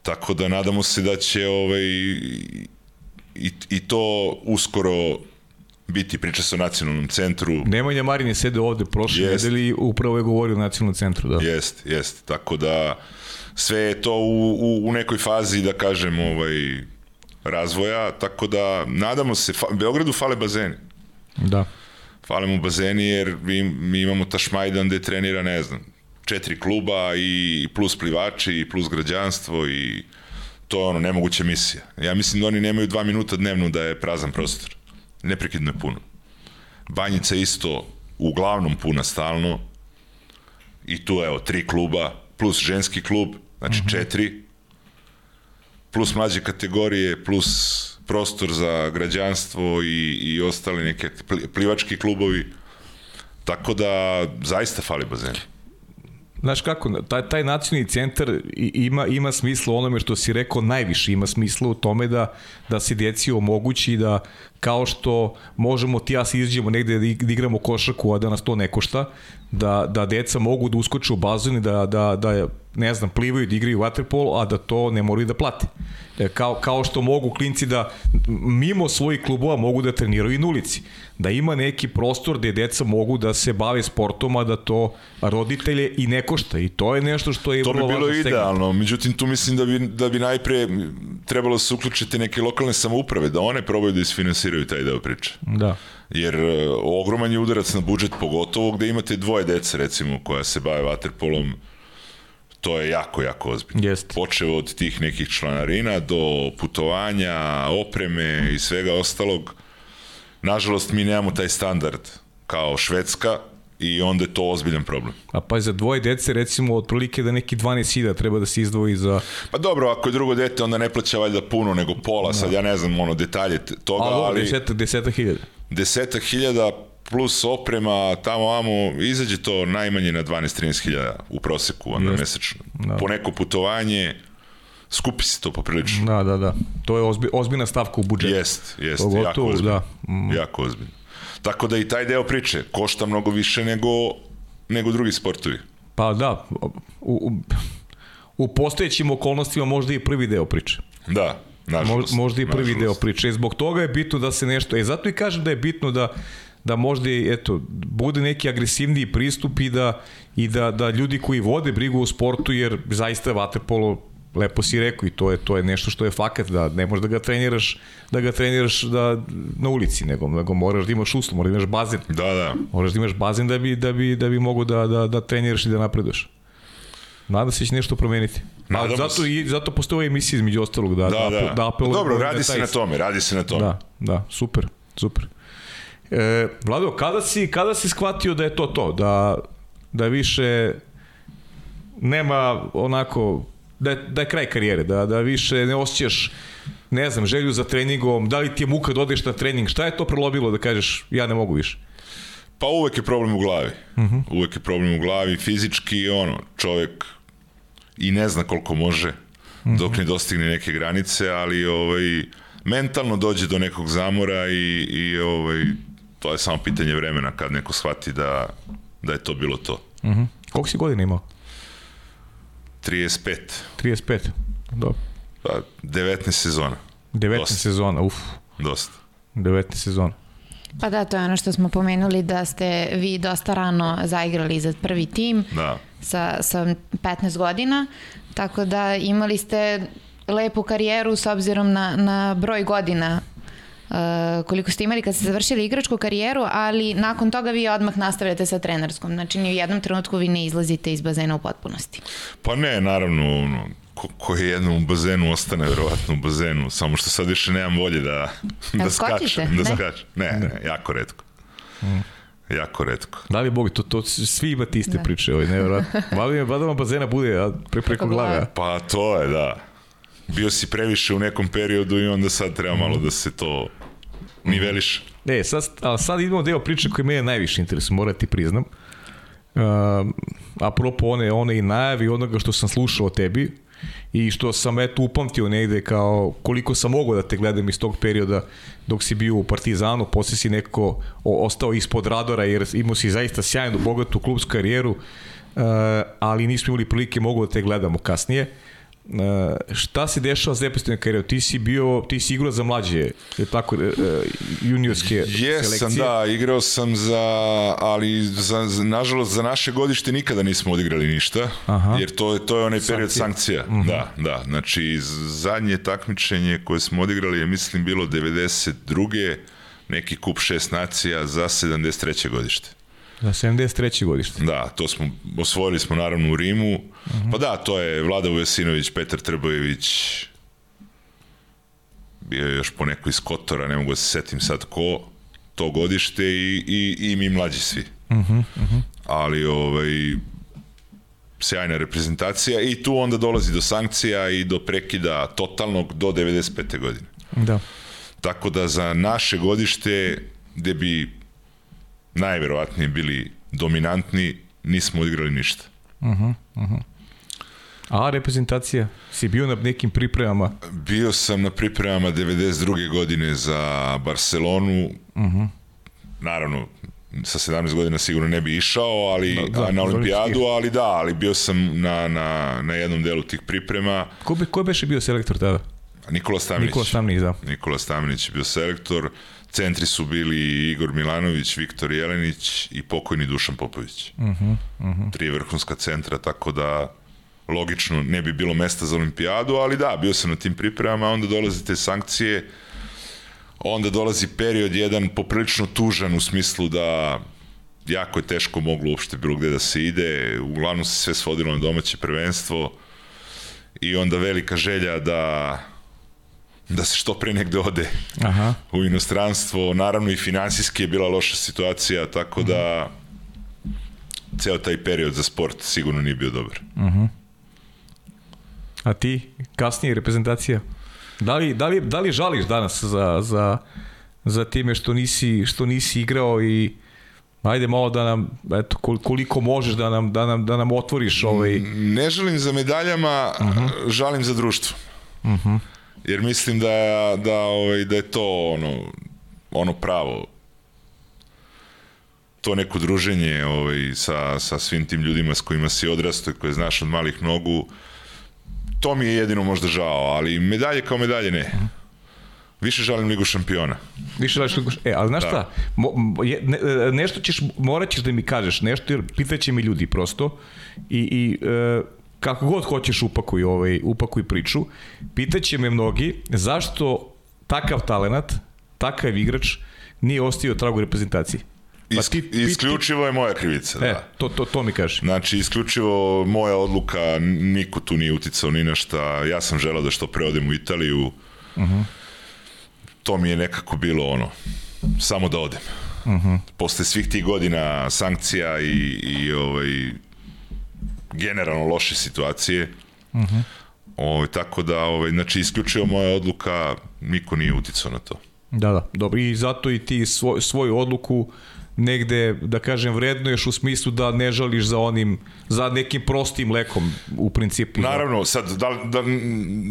tako da nadamo se da će ovaj, i, i to uskoro biti, priča se o nacionalnom centru. Nemanja Marin je sede ovde prošle jest. nedelji upravo je govorio o nacionalnom centru. Da. Jest, jest. Tako da sve je to u, u, u nekoj fazi, da kažem, ovaj, razvoja, tako da nadamo se, fa, Beogradu fale bazeni. Da. Fale mu bazeni jer mi, mi imamo Tašmajdan gde trenira, ne znam, četiri kluba i plus plivači i plus građanstvo i to je ono nemoguća misija. Ja mislim da oni nemaju dva minuta dnevno da je prazan prostor neprekidno je puno. Banjica isto uglavnom puna stalno i tu evo tri kluba plus ženski klub, znači mm -hmm. četiri plus mlađe kategorije plus prostor za građanstvo i, i ostali neke plivački klubovi tako da zaista fali bazen Znaš kako, taj, taj nacionalni centar ima, ima smisla onome što si rekao najviše, ima smisla u tome da, da se djeci omogući da kao što možemo ti ja se izađemo negde da, da igramo košarku, a da nas to ne košta, da, da deca mogu da uskoče u bazon i da, da, da ne znam, plivaju da igraju waterpolo, a da to ne moraju da plate. E, kao, kao što mogu klinci da mimo svojih klubova mogu da treniraju i na ulici. Da ima neki prostor gde deca mogu da se bave sportom, a da to roditelje i ne košta. I to je nešto što je to bi bilo idealno. Međutim, tu mislim da bi, da bi najpre trebalo da se uključiti neke lokalne samouprave, da one probaju da isfinansiraju taj deo priče. Da. Jer e, ogroman je udarac na budžet, pogotovo gde imate dvoje dece, recimo, koja se bave vaterpolom, to je jako, jako ozbiljno. Jest. Počeo od tih nekih članarina do putovanja, opreme i svega ostalog. Nažalost, mi nemamo taj standard kao Švedska i onda je to ozbiljan problem. A pa za dvoje dece recimo otprilike da neki 12.000 treba da se izdvoji za... Pa dobro, ako je drugo dete onda ne plaća valjda puno nego pola, sad ja ne znam ono detalje toga, ali... ali... Deseta, deseta hiljada. Deseta hiljada plus oprema, tamo amo, izađe to najmanje na 12-13 hiljada u proseku, onda Jeste. mesečno. Da. Po neko putovanje, skupi se to poprilično. Da, da, da. To je ozbi, ozbiljna stavka u budžetu. Jest, jest, Pogotovo, jako ozbiljno. da. Mm. Jako ozbiljno. Tako da i taj deo priče košta mnogo više nego, nego drugi sportovi. Pa da, u, u, u postojećim okolnostima možda i prvi deo priče. Da, nažalost. Mo, možda i prvi nažalost. deo priče. I zbog toga je bitno da se nešto... E, zato i kažem da je bitno da da možda eto, bude neki agresivniji pristup i da, i da, da ljudi koji vode brigu o sportu, jer zaista vaterpolo lepo si rekao i to je to je nešto što je fakat da ne možeš da ga treniraš da ga treniraš da na ulici nego nego moraš da imaš uslov, moraš da imaš bazen. Da, da. Moraš da imaš bazen da bi da bi da bi mogao da da da treniraš i da napreduješ. Nadam se da će nešto promeniti. A Nadamo zato i zato postoji emisija između ostalog da Da, da. da apelujemo Dobro, na radi se na tome, radi se na tome. Da, da, super, super. E, Vlado, kada si, kada si shvatio da je to to, da, da više nema onako, da je, da je kraj karijere, da, da više ne osjećaš ne znam, želju za treningom, da li ti je muka da odeš na trening, šta je to prelobilo da kažeš ja ne mogu više? Pa uvek je problem u glavi. Uh -huh. Uvek je problem u glavi, fizički ono, čovek i ne zna koliko može dok ne dostigne neke granice, ali ovaj mentalno dođe do nekog zamora i, i ovaj to je samo pitanje vremena kad neko shvati da da je to bilo to. Uh -huh. Koliko si godina imao? 35, 35. Dobro. pa 19 sezona. 19 Dosta. sezona, uf, Dosta. 19 sezona. Pa da, to je ono što smo pomenuli da ste vi dosta rano zaigrali za prvi tim Da. sa, sa 15 godina, tako da imali ste lepu karijeru s obzirom na, na broj godina uh, koliko ste imali kad ste završili igračku karijeru, ali nakon toga vi odmah nastavljate sa trenerskom. Znači ni u jednom trenutku vi ne izlazite iz bazena u potpunosti. Pa ne, naravno, ono, ko, ko je jednom u bazenu ostane verovatno u bazenu, samo što sad više nemam volje da, da skočite? skačem. Da Ne? skačem. Ne, ne, jako redko. Jako redko. Da li je Bog, to, to svi imate iste Da. priče, ovaj, nevjerojatno. Valjda valjda vam bazena bude a, pre, preko glave. Pa to je, da. Bio si previše u nekom periodu i onda sad treba malo da se to niveliše. E, sad, a sad idemo deo priče koji mene najviše interesuje, moram da ti priznam. Uh, apropo one, one i najavi onoga što sam slušao o tebi i što sam eto upamtio negde kao koliko sam mogao da te gledam iz tog perioda dok si bio u Partizanu, posle si neko o, ostao ispod radara jer imao si zaista sjajnu, bogatu klubsku karijeru, uh, ali nismo imali prilike mogu da te gledamo kasnije. Uh, šta se dešava s reprezentativnom karijerom? Ti si bio, ti si igrao za mlađe, je tako, uh, juniorske Jesam, selekcije? da, igrao sam za, ali za, za, nažalost za naše godište nikada nismo odigrali ništa, Aha. jer to, je- to je onaj period Sankcije. sankcija. Da, da, znači zadnje takmičenje koje smo odigrali je mislim bilo 92. neki kup šest nacija za 73. godište. Za 73. godište. Da, to smo, osvojili smo naravno u Rimu. Pa da, to je Vlada Vujasinović, Petar Trbojević, bio je još po neko iz Kotora, ne mogu da se setim sad ko, to godište i, i, i mi mlađi svi. Ali ovaj, sjajna reprezentacija i tu onda dolazi do sankcija i do prekida totalnog do 95. godine. Da. Tako da za naše godište, gde bi najverovatnije bili dominantni, nismo odigrali ništa. A reprezentacija? Si bio na nekim pripremama? Bio sam na pripremama 92. godine za Barcelonu. Naravno, sa 17 godina sigurno ne bi išao, ali Da, da, na olimpijadu, ali da, ali bio sam na, na, na jednom delu tih priprema. Ko, be, ko beše bio selektor tada? Nikola Stamenić. Nikola Stamnić, da. Nikola Stamenić je bio selektor. Centri su bili Igor Milanović, Viktor Jelenić i pokojni Dušan Popović. Uh -huh, uh -huh. Tri vrhunska centra, tako da logično ne bi bilo mesta za olimpijadu, ali da, bio sam na tim pripremama, onda dolaze te sankcije, onda dolazi period jedan poprilično tužan u smislu da jako je teško moglo uopšte bilo gde da se ide, uglavnom se sve svodilo na domaće prvenstvo i onda velika želja da da se što pre negde ode Aha. u inostranstvo. Naravno i finansijski je bila loša situacija, tako da ceo taj period za sport sigurno nije bio dobar. A ti? Kasnije reprezentacija? Da li, da li, da li žališ danas za, za, za time što nisi, što nisi igrao i Ajde malo da nam, eto, koliko možeš da nam, da nam, da nam otvoriš ovaj... Ne žalim za medaljama, uh -huh. žalim za društvo. Uh -huh. Jer mislim da, da, ovaj, da je to ono, ono pravo to neko druženje ovaj, sa, sa svim tim ljudima s kojima si odrastao i koje znaš od malih nogu, to mi je jedino možda žao, ali medalje kao medalje ne. Više žalim ligu šampiona. Više žališ ligu šampiona. E, ali znaš da. šta, Mo, je, ne, nešto ćeš, morat ćeš da mi kažeš, nešto jer pitaće mi ljudi prosto i, i e, kako god hoćeš upakuj, ovaj, upakuj priču, pitaće me mnogi zašto takav talenat, takav igrač nije ostio tragu reprezentaciji. Pa ti, ti, isključivo je moja krivica, e, da. To, to, to mi kaže. Znači, isključivo moja odluka, niko tu nije uticao ni na šta. Ja sam želao da što pre odem u Italiju. Uh mhm. -huh. To mi je nekako bilo ono, samo da odem. Uh mhm. -huh. Posle svih tih godina sankcija i, i ovaj, generalno loše situacije, uh mhm. -huh. ovaj, tako da, ovaj, znači, isključivo moja odluka, niko nije uticao na to. Da, da, dobro. I zato i ti svoj, svoju odluku negde, da kažem, vredno još u smislu da ne žališ za onim, za nekim prostim lekom u principu. Naravno, sad, da, da,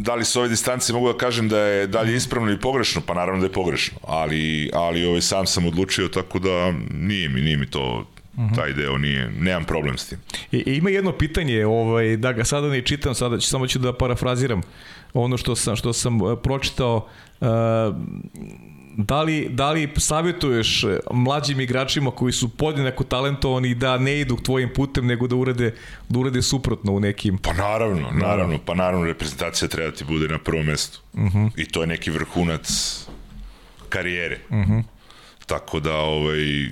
da li s ove distance mogu da kažem da je dalje ispravno ili pogrešno? Pa naravno da je pogrešno, ali, ali ovaj, sam sam odlučio, tako da nije mi, nije mi to -huh. taj deo nije, nemam problem s tim. I, ima jedno pitanje, ovaj, da ga sada ne čitam, sada ću, samo ću da parafraziram ono što sam, što sam uh, pročitao, uh, da li, da li savjetuješ mlađim igračima koji su podjednako talentovani da ne idu tvojim putem, nego da urade, da urade suprotno u nekim... Pa naravno, naravno, pa naravno reprezentacija treba da ti bude na prvom mestu. Uh mhm. -huh. I to je neki vrhunac karijere. Uh mhm. -huh. Tako da, ovaj,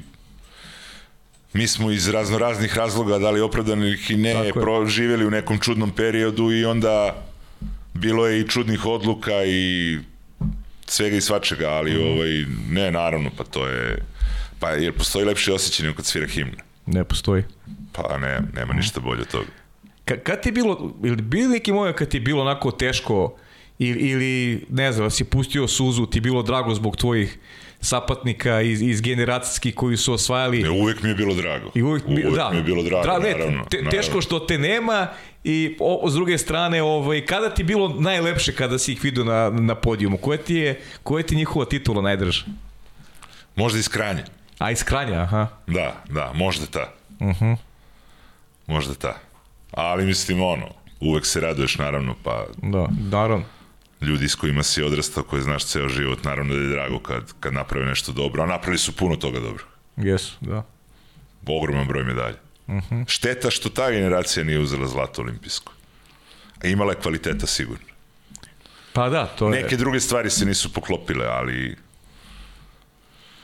mi smo iz razno raznih razloga, da li opravdanih i ne, proživjeli u nekom čudnom periodu i onda bilo je i čudnih odluka i svega i svačega, ali mm. ovaj, ne, naravno, pa to je... Pa, jer postoji lepši osjećaj nego kad svira himna? Ne postoji. Pa ne, nema ništa bolje od toga. Ka, kad ti je bilo, ili bilo neki moment kad ti je bilo onako teško ili, ili ne znam, da si pustio suzu, ti je bilo drago zbog tvojih sapatnika iz, iz generacijskih koji su osvajali. Ne, uvek mi je bilo drago. I uvek, uvek da, mi je bilo drago, Dra, ne, naravno, te, naravno. Teško što te nema i o, s druge strane, ovaj, kada ti bilo najlepše kada si ih vidio na, na podijumu? Koja ti je, koja ti njihova titula najdrža? Možda iz Kranja. A iz Kranja, aha. Da, da, možda ta. Uh mhm. -huh. Možda ta. Ali mislim, ono, uvek se raduješ, naravno, pa... Da, naravno ljudi s kojima si odrastao, koje znaš ceo život, naravno da je drago kad, kad naprave nešto dobro, a napravili su puno toga dobro. Jesu, da. Ogroman broj medalja. Uh mhm. -huh. Šteta što ta generacija nije uzela zlato olimpijsko. A imala je kvaliteta sigurno. Pa da, to je... Neke druge stvari se nisu poklopile, ali...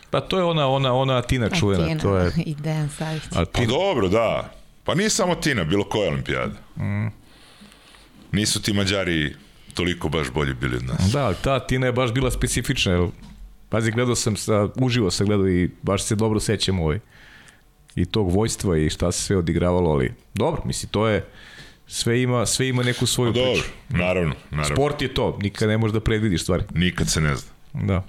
Pa to je ona, ona, ona Tina čuvena. Tina to je... (laughs) i Dejan Savić. Pa dobro, da. Pa nije samo Tina, bilo koja olimpijada. Mm. Nisu ti Mađari toliko baš bolji bili od nas. Da, ta Tina je baš bila specifična, pazi, gledao sam, sa, uživo sam gledao i baš se dobro sećam ovaj, i tog vojstva i šta se sve odigravalo, ali dobro, misli, to je, sve ima, sve ima neku svoju pa, priču. Dobro, naravno, naravno. Sport je to, nikad ne možeš da predvidiš stvari. Nikad se ne zna. Da.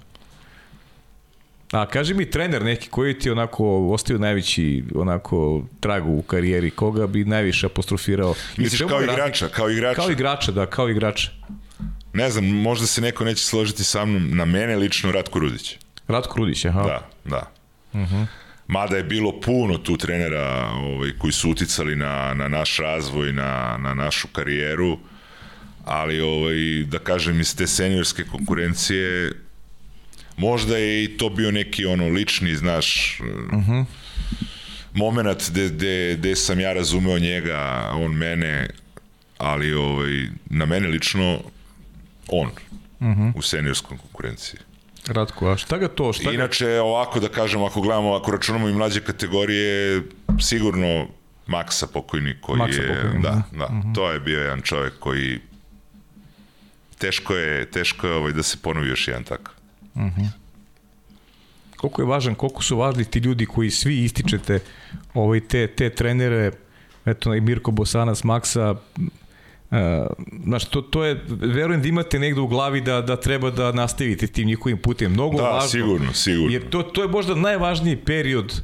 A kaži mi trener neki koji ti onako ostavio najveći onako trag u karijeri, koga bi najviše apostrofirao? Misliš kao igrača, kao igrača? Kao igrača, da, kao igrača. Ne znam, možda se neko neće složiti sa mnom, na mene lično Ratko Rudić. Ratko Rudić, aha. Da, da. Uh mhm. -huh. Mada je bilo puno tu trenera ovaj, koji su uticali na, na naš razvoj, na, na našu karijeru, ali ovaj, da kažem iz te seniorske konkurencije možda je i to bio neki ono lični, znaš, uh. -huh. moment gde, gde, gde sam ja razumeo njega, on mene, ali ovaj, na mene lično on uh. -huh. u seniorskoj konkurenciji. Ratko, a šta ga to? Šta Inače, ga... ovako da kažem, ako gledamo, ako računamo i mlađe kategorije, sigurno Maksa pokojni koji Maksa je, pokojni. da, da, uh mhm. -huh. to je bio jedan čovjek koji teško je, teško je ovaj, da se ponovi još jedan takav. Uh mhm. -huh. Koliko je važan, koliko su važni ti ljudi koji svi ističete ovaj, te, te trenere, eto i Mirko Bosanac, Maksa, Uh, znaš, to, to je, verujem da imate negde u glavi da, da treba da nastavite tim njihovim putem. Mnogo da, važno. sigurno, sigurno. Jer to, to je možda najvažniji period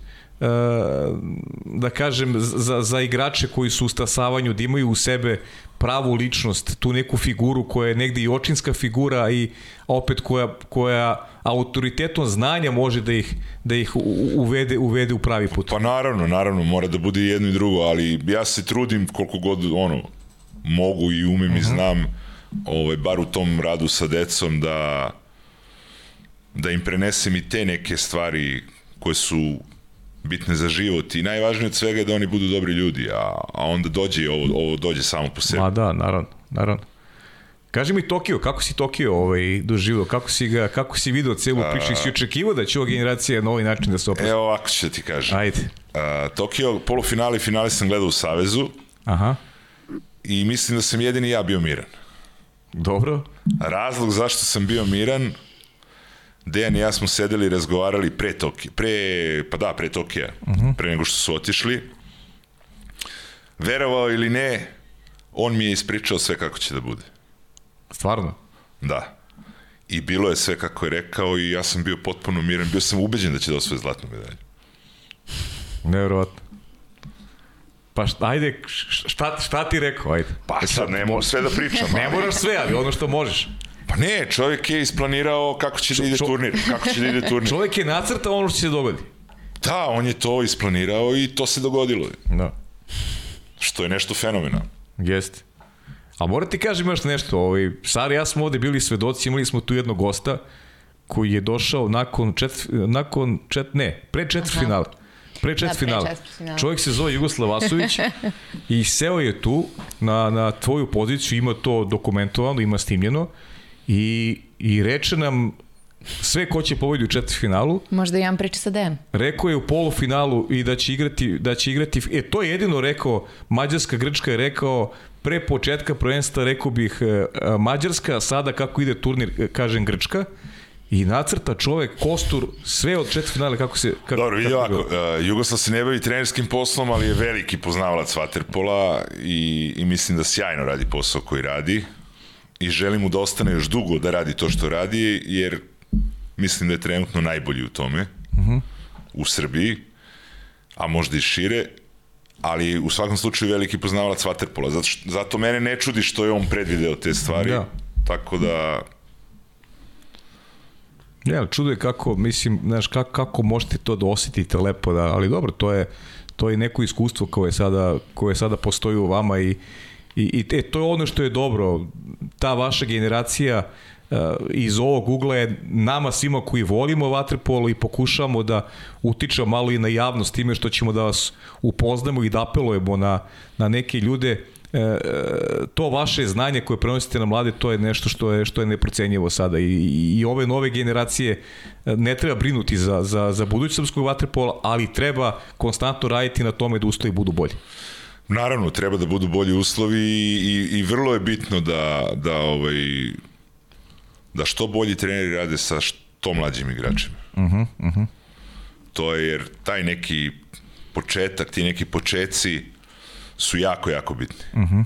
da kažem, za, za igrače koji su u stasavanju, da imaju u sebe pravu ličnost, tu neku figuru koja je negde i očinska figura i opet koja, koja autoritetom znanja može da ih, da ih uvede, uvede u pravi put. Pa naravno, naravno, mora da bude jedno i drugo, ali ja se trudim koliko god ono, mogu i umem uh -huh. i mhm. znam, ovaj, bar u tom radu sa decom da da im prenesem i te neke stvari koje su bitne za život i najvažnije od svega je da oni budu dobri ljudi, a, a onda dođe ovo, ovo dođe samo po sebi. Ma da, naravno, naravno. Kaži mi Tokio, kako si Tokio ovaj, doživio, kako si, ga, kako si video celu priču i si očekivao da će ova generacija na ovaj način da se oprazi? Evo ovako ću da ti kažem. Ajde. A, Tokio, polufinali i finali sam gledao u Savezu. Aha. I mislim da sam jedini ja bio miran. Dobro. Razlog zašto sam bio miran, Dejan i ja smo sedeli i razgovarali pre Tokija, pre, pa da, pre Tokija, uh mhm. -huh. pre nego što su otišli. Verovao ili ne, on mi je ispričao sve kako će da bude. Stvarno? Da. I bilo je sve kako je rekao i ja sam bio potpuno miran, bio sam ubeđen da će da osvoje zlatnu medalju. Nevjerovatno. Pa šta, ajde, šta, šta ti rekao, ajde? Pa sad ne mogu sve da pričam. (laughs) ne moraš sve, ali ono što možeš. Pa ne, čovjek je isplanirao kako će da ide turnir. Kako će da ide turnir. (laughs) Čovjek je nacrtao ono što će se dogodi. Da, on je to isplanirao i to se dogodilo. Da. Što je nešto fenomenalno. Jeste. A moram ti kažem još nešto, ovaj, Sari ja smo ovde bili svedoci, imali smo tu jednog gosta koji je došao nakon čet, nakon čet, ne, pre četvrt finala. Pre četvrt da, finala. Final. Čovjek se zove Jugoslav Vasović (laughs) i seo je tu na, na tvoju poziciju, ima to dokumentovano, ima snimljeno i, i reče nam sve ko će pobedi u četvrtfinalu. Možda imam priče sa Dejan. Rekao je u polufinalu i da će igrati, da će igrati, e to je jedino rekao, Mađarska Grčka je rekao pre početka prvenstva rekao bih e, Mađarska, sada kako ide turnir, e, kažem Grčka, i nacrta čovek kostur sve od četvrtfinale kako se kako Dobro, vidi ovako, uh, Jugoslav se ne bavi trenerskim poslom, ali je veliki poznavalac vaterpola i, i mislim da sjajno radi posao koji radi i želim mu da ostane još dugo da radi to što radi, jer mislim da je trenutno najbolji u tome uh. -huh. u Srbiji, a možda i šire, ali u svakom slučaju veliki poznavalac vaterpola. Zato, što, zato mene ne čudi što je on predvideo te stvari. Da. Tako da... Ja, čudo je kako, mislim, znaš, kako, kako možete to da osetite lepo, da, ali dobro, to je, to je neko iskustvo koje sada, koje sada postoji u vama i, i, i e, to je ono što je dobro. Ta vaša generacija uh, iz ovog ugla je nama svima koji volimo vaterpolo i pokušamo da utičemo malo i na javnost time što ćemo da vas upoznamo i da apelujemo na, na neke ljude e, e, to vaše znanje koje prenosite na mlade, to je nešto što je što je neprocenjivo sada i, i, ove nove generacije ne treba brinuti za, za, za budući srpskog vaterpola, ali treba konstantno raditi na tome da uslovi budu bolji. Naravno, treba da budu bolji uslovi i, i, i vrlo je bitno da, da, ovaj, da što bolji treneri rade sa što mlađim igračima. Uh -huh, uh -huh. To je jer taj neki početak, ti neki počeci su jako, jako bitni. Uh -huh.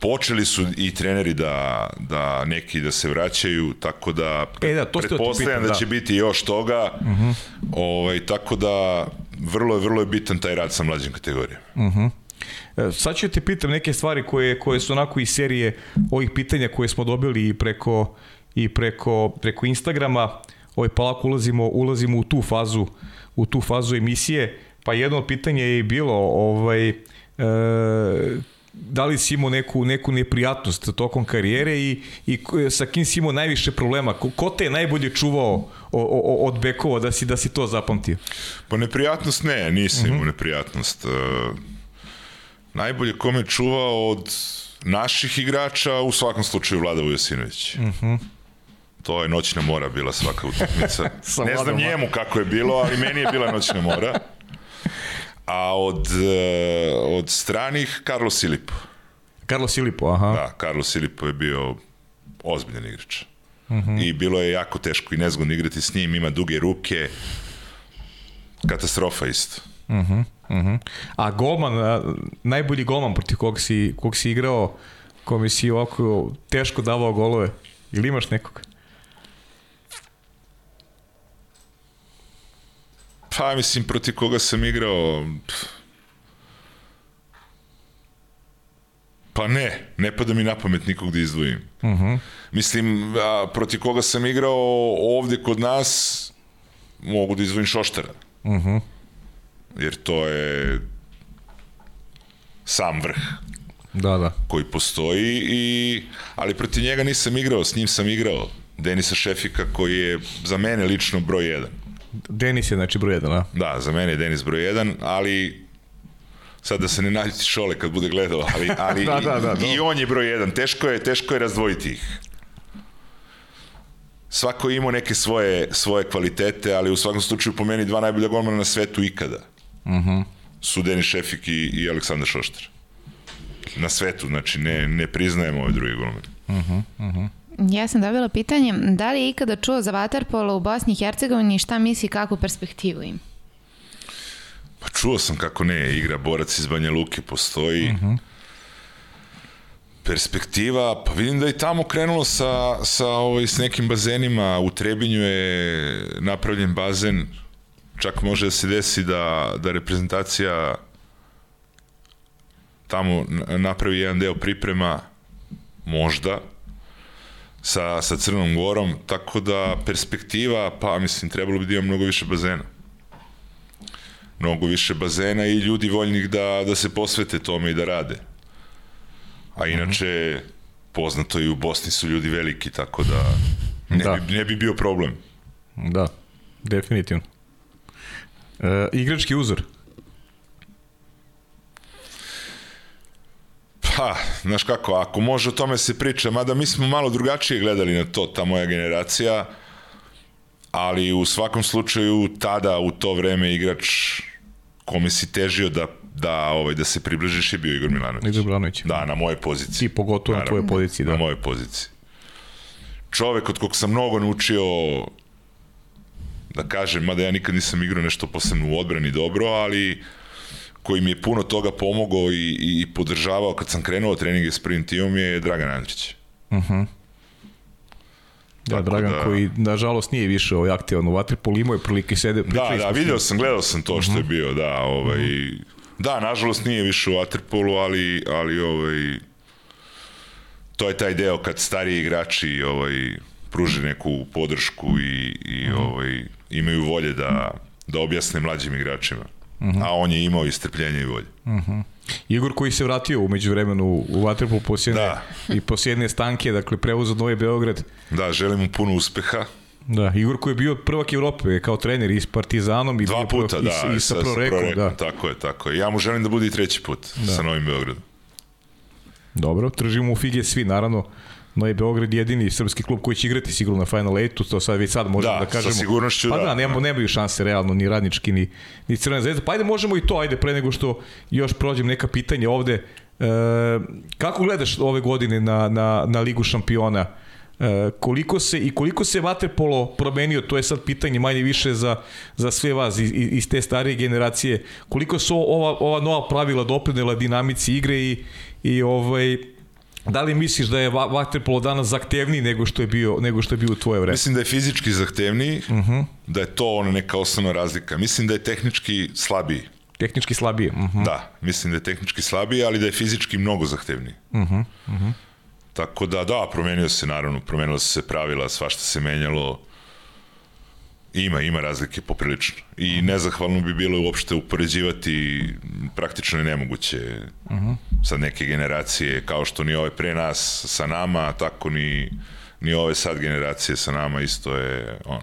Počeli su i treneri da, da neki da se vraćaju, tako da, e, da to pretpostavljam da. da će biti još toga, uh -huh. ovaj, tako da vrlo je, vrlo je bitan taj rad sa mlađim kategorijama. Uh -huh. E, sad ću te pitam neke stvari koje, koje su onako iz serije ovih pitanja koje smo dobili i preko, i preko, preko Instagrama. Ovaj, polako ulazimo, ulazimo u tu fazu u tu fazu emisije. Pa jedno od pitanja je bilo ovaj, e, da li si imao neku, neku neprijatnost tokom karijere i, i sa kim si imao najviše problema? Ko, ko te je najbolje čuvao o, o, od bekova da si, da si to zapamtio? Pa neprijatnost ne, nisam imao mhm. neprijatnost. Uh, najbolje kome čuvao od naših igrača, u svakom slučaju Vlada Vujosinović. Uh -huh. To je noćna mora bila svaka utakmica. (laughs) ne znam njemu kako je bilo, ali meni je bila noćna mora. A od, eh, od stranih, Karlo Silipo. Karlo Silipo, aha. Da, Karlo Silipo je bio ozbiljan igrač. Uh mhm. -huh. I bilo je jako teško i nezgodno igrati s njim, ima duge ruke. Katastrofa isto. Uh -huh. Uh -huh. A golman, najbolji golman protiv kog si, kog si igrao, kome si ovako teško davao golove, ili imaš nekog? Pa, mislim, proti koga sam igrao... Pa ne, ne pada mi na pamet nikog da izdvojim. Uh -huh. Mislim, a, proti koga sam igrao ovde kod nas, mogu da izdvojim Šoštara. Uh -huh. Jer to je sam vrh Da, da. koji postoji, i, ali protiv njega nisam igrao, s njim sam igrao. Denisa Šefika koji je za mene lično broj jedan. Denis je znači broj 1, da. Da, za mene je Denis broj jedan, ali sad da se ne naljuti šole kad bude gledao, ali, (laughs) ali Da, da, da, i, i on je broj jedan. Teško je, teško je razdvojiti ih. Svako je imao neke svoje, svoje kvalitete, ali u svakom slučaju po meni dva najbolja golmana na svetu ikada. Uh Mhm. -huh. Su Denis Šefik i, i Aleksandar Šoštar. Na svetu, znači ne, ne priznajemo ove druge golmane. Ja sam dobila pitanje, da li je ikada čuo za vaterpolo u Bosni i Hercegovini i šta misli kakvu perspektivu im? Pa čuo sam kako ne, igra borac iz Banja Luke postoji. Uh -huh. Perspektiva, pa vidim da je tamo krenulo sa, sa, ovaj, s nekim bazenima. U Trebinju je napravljen bazen. Čak može da se desi da, da reprezentacija tamo napravi jedan deo priprema, možda, sa, sa Crnom Gorom, tako da perspektiva, pa mislim, trebalo bi da ima mnogo više bazena mnogo više bazena i ljudi voljnih da, da se posvete tome i da rade. A inače, poznato i u Bosni su ljudi veliki, tako da ne, Da. Bi, ne bi bio problem. Da, definitivno. E, igrački uzor. Pa, znaš kako, ako može o tome se priča, mada mi smo malo drugačije gledali na to, ta moja generacija, ali u svakom slučaju tada, u to vreme, igrač kome si težio da, da, ovaj, da se približiš je bio Igor Milanović. Igor Milanović. Da, na moje pozicije. Ti pogotovo na Naravno. tvojoj poziciji, na da. moje pozicije. Čovek od kog sam mnogo naučio da kažem, mada ja nikad nisam igrao nešto posebno u odbrani dobro, ali koji mi je puno toga pomogao i, i podržavao kad sam krenuo treninge s prvim timom je Dragan Andrić. Da, Tako Dragan da- koji, nažalost, nije više ovaj aktivan u Vatripolu, imao je prilike sede, Da, da, video sam, gledao sam to što je bio, da, ovaj, da, nažalost nije više u Waterpolu, ali, ali ovaj, to je taj deo kad stariji igrači ovaj, pruže neku podršku i, i ovaj, imaju volje da, da objasne mlađim igračima. A on je imao i strpljenja i volje. Igor koji se vratio umeđu vremenu u Vatripolu posljedne, Da. i posljedne stanke, dakle, prevoz od Novi Beograd. Da, želim mu puno uspeha. Da, Igor koji je bio prvak Evrope kao trener i s Partizanom i Dva puta, prvak, da. i, i sa Prorekom, da. Tako je, tako je. Ja mu želim da bude i treći put da. sa Novim Beogradom. Dobro, tržimo u fige svi, naravno. Novi Beograd je jedini srpski klub koji će igrati sigurno na Final 8, to sad već sad možemo Da, da, sa kažemo. sigurnošću pa da. da. nemamo, nemaju šanse realno, ni radnički, ni, ni Crvena zvezda. Pa ajde, možemo i to, ajde, pre nego što još prođem neka pitanja ovde. E, kako gledaš ove godine na, na, na Ligu šampiona? E, koliko se i koliko se vaterpolo promenio, to je sad pitanje manje više za, za sve vas iz, iz te starije generacije. Koliko su ova, ova nova pravila doprinela dinamici igre i, i ovaj, Da li misliš da je vaterpolo danas zahtevniji nego što je bio nego što je bio u tvoje vreme? Mislim da je fizički zahtevniji, uh -huh. da je to ona neka osnovna razlika. Mislim da je tehnički slabiji. Tehnički slabije. Uh -huh. Da, mislim da je tehnički slabiji, ali da je fizički mnogo zahtevniji. Uh -huh. Uh -huh. Tako da, da, promenio se naravno, promenilo su se pravila, svašta se menjalo. Ima, ima razlike poprilično. I nezahvalno bi bilo uopšte upoređivati, praktično je nemoguće. Uh -huh. Sad neke generacije, kao što ni ove pre nas sa nama, tako ni, ni ove sad generacije sa nama, isto je on.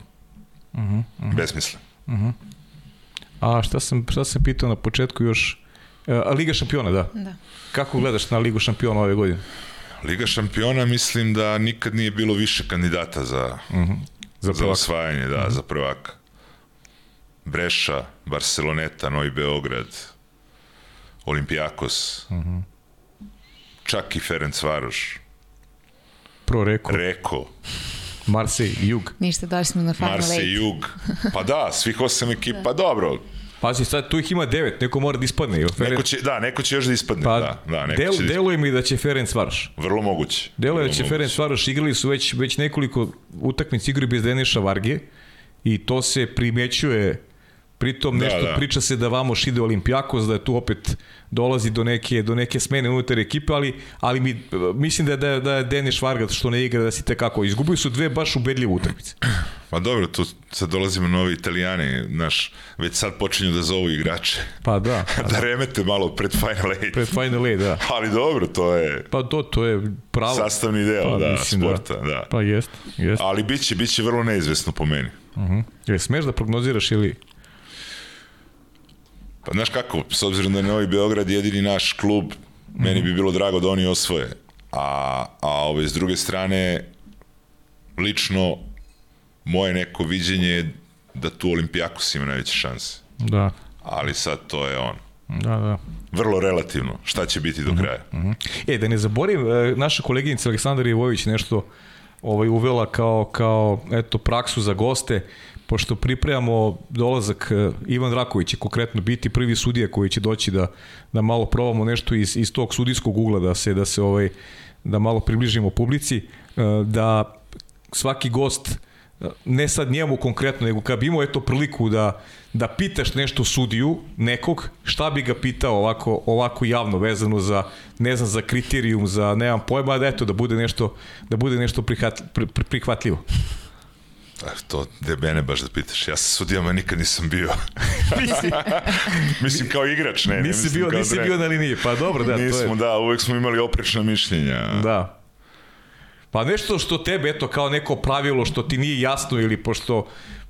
Uh -huh. Uh -huh. Besmislen. A šta sam, šta sam pitao na početku još? E, a Liga šampiona, da. Da. Kako gledaš na Ligu šampiona ove godine? Liga šampiona mislim da nikad nije bilo više kandidata za, uh -huh. Za za osvajanje, da, -huh. za prvaka. Breša, Barceloneta, Novi Beograd, Olimpijakos, uh -huh. čak i Ferenc Varoš, Pro Reko, Reko, Marsej, Jug. Ništa, došli smo na Final Marse. Jug. Pa da, svih osam ekipa, dobro. Pazi, sad tu ih ima devet, neko mora da ispadne. Jer Ferenc, Neko će, da, neko će još da ispadne. pa, da, da, neko del, će da deluje mi da će Ferenc Varoš. Vrlo moguće. Deluje da će moguće. Ferenc Varoš, igrali su već, već nekoliko utakmica igri bez Deniša Varge i to se primećuje Pritom Da, nešto da. priča se da Vamos ide Olimpijakos, da je tu opet dolazi do neke, do neke smene unutar ekipe, ali, ali mi, mislim da je, da je, da je Denis Vargas što ne igra da si tekako. Izgubili su dve baš ubedljive utakmice. (clears throat) Pa dobro, tu sad dolazimo novi italijani, znaš, već sad počinju da zovu igrače. Pa da, (laughs) da remete malo pred Final Eight. pred Final Eight, da. (laughs) Ali dobro, to je Pa to, to je pravo. sastavni deo pa, da, mislim sporta. Da. Pa jest, jest. Ali bit će, bit će vrlo neizvesno po meni. Je, smeš da prognoziraš ili... Pa znaš kako, s obzirom da je Novi Beograd jedini naš klub, meni bi bilo drago da oni osvoje. A, a ove, s druge strane, lično, moje neko viđenje je da tu Olimpijakos ima najveće šanse. Da, Ali sad to je on. da, da. Vrlo relativno, šta će biti do kraja. E, da ne zaboravim, e, naša koleginica Aleksandra Ivović nešto ovaj, uvela kao, kao eto, praksu za goste, pošto pripremamo dolazak e, Ivan Raković će konkretno biti prvi sudija koji će doći da, da malo probamo nešto iz, iz tog sudijskog ugla da se da se ovaj da malo približimo publici e, da svaki gost e, ne sad njemu konkretno, nego kad bi imao eto priliku da, da pitaš nešto sudiju nekog, šta bi ga pitao ovako, ovako javno vezano za, ne znam, za kriterijum, za nemam pojma, da eto, da bude nešto, da bude nešto prihvat, pri, pri, prihvatljivo. Ah, To de mene baš da pitaš. Ja sa sudijama nikad nisam bio. (laughs) (laughs) Mislim kao igrač, ne. ne Nisi mislim bio, nisi bio na liniji, pa dobro, da, to Nismo, je. da, uvek smo imali oprečna mišljenja. Da. Pa nešto što tebe, eto, kao neko pravilo što ti nije jasno ili pošto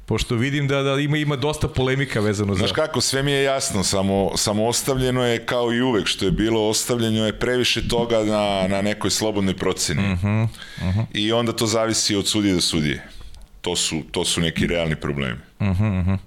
pošto vidim da, da ima ima dosta polemika vezano za... Znaš kako, sve mi je jasno, samo, samo ostavljeno je kao i uvek što je bilo, ostavljeno je previše toga na, na nekoj slobodnoj proceni. Uh -huh, uh -huh. I onda to zavisi od sudije do sudije. To su, to su neki realni problemi.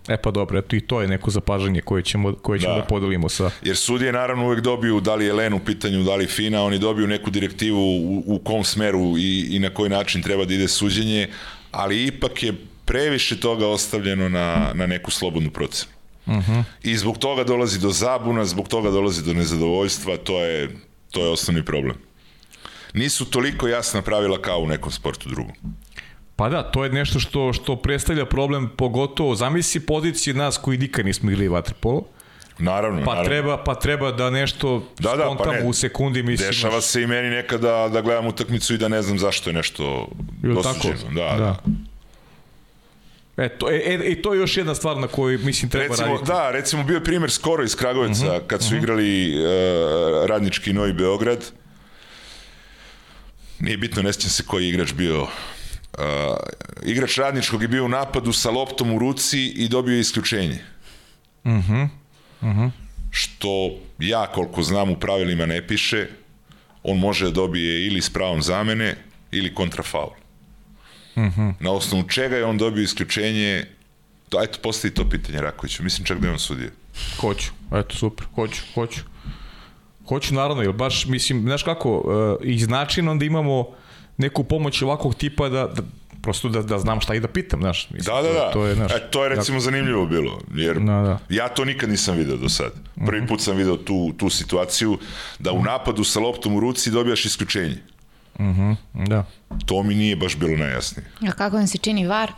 E pa dobro, eto i to je neko zapažanje koje ćemo, koje ćemo da. Da. da podelimo sa... Jer sudije naravno uvek dobiju, da li je Len u pitanju, da li Fina, oni dobiju neku direktivu u, u kom smeru i, i na koji način treba da ide suđenje, ali ipak je previše toga ostavljeno na, na neku slobodnu procenu. Uh -huh. I zbog toga dolazi do zabuna, zbog toga dolazi do nezadovoljstva, to je, to je osnovni problem. Nisu toliko jasna pravila kao u nekom sportu drugom. Pa da, to je nešto što što predstavlja problem, pogotovo zamisli pozicije nas koji nikad nismo igrali vaterpolo, Naravno, pa naravno. treba pa treba da nešto Da, da, pa ne. u sekundi mislim. Dešava se i meni nekada da gledam utakmicu i da ne znam zašto je nešto Jel tako? dosuđeno. Da, da. E, to, e, e, i to je još jedna stvar na kojoj mislim treba Recimo, raditi. da, recimo bio je primer skoro iz Kragujevca, uh Mhm, -huh, kad su uh -huh. igrali uh, radnički Novi Beograd. Nije bitno, ne sjećam se koji igrač bio. Uh, igrač radničkog je bio u napadu sa loptom u ruci i dobio je isključenje. Uh Mhm, -huh. Uh -huh. Što ja, koliko znam, u pravilima ne piše, on može da dobije ili s pravom zamene ili kontrafaul. Uh Mhm. -huh. Na osnovu čega je on dobio isključenje, to, eto, postavi to pitanje Rakoviću. Mislim čak da je on sudio. Hoću, eto super, hoću, hoću. Hoću naravno, jer baš, mislim, znaš kako, uh, iz načina onda imamo neku pomoć ovakvog tipa da, da prosto da, da znam šta i da pitam, znaš. Mislim, Da, da, da. To je, znaš, e, to je recimo zanimljivo bilo, jer Da, da. ja to nikad nisam video do sad. Prvi put sam video tu, tu situaciju da u napadu sa loptom u ruci dobijaš isključenje. da. To mi nije baš bilo najjasnije. A kako vam se čini var?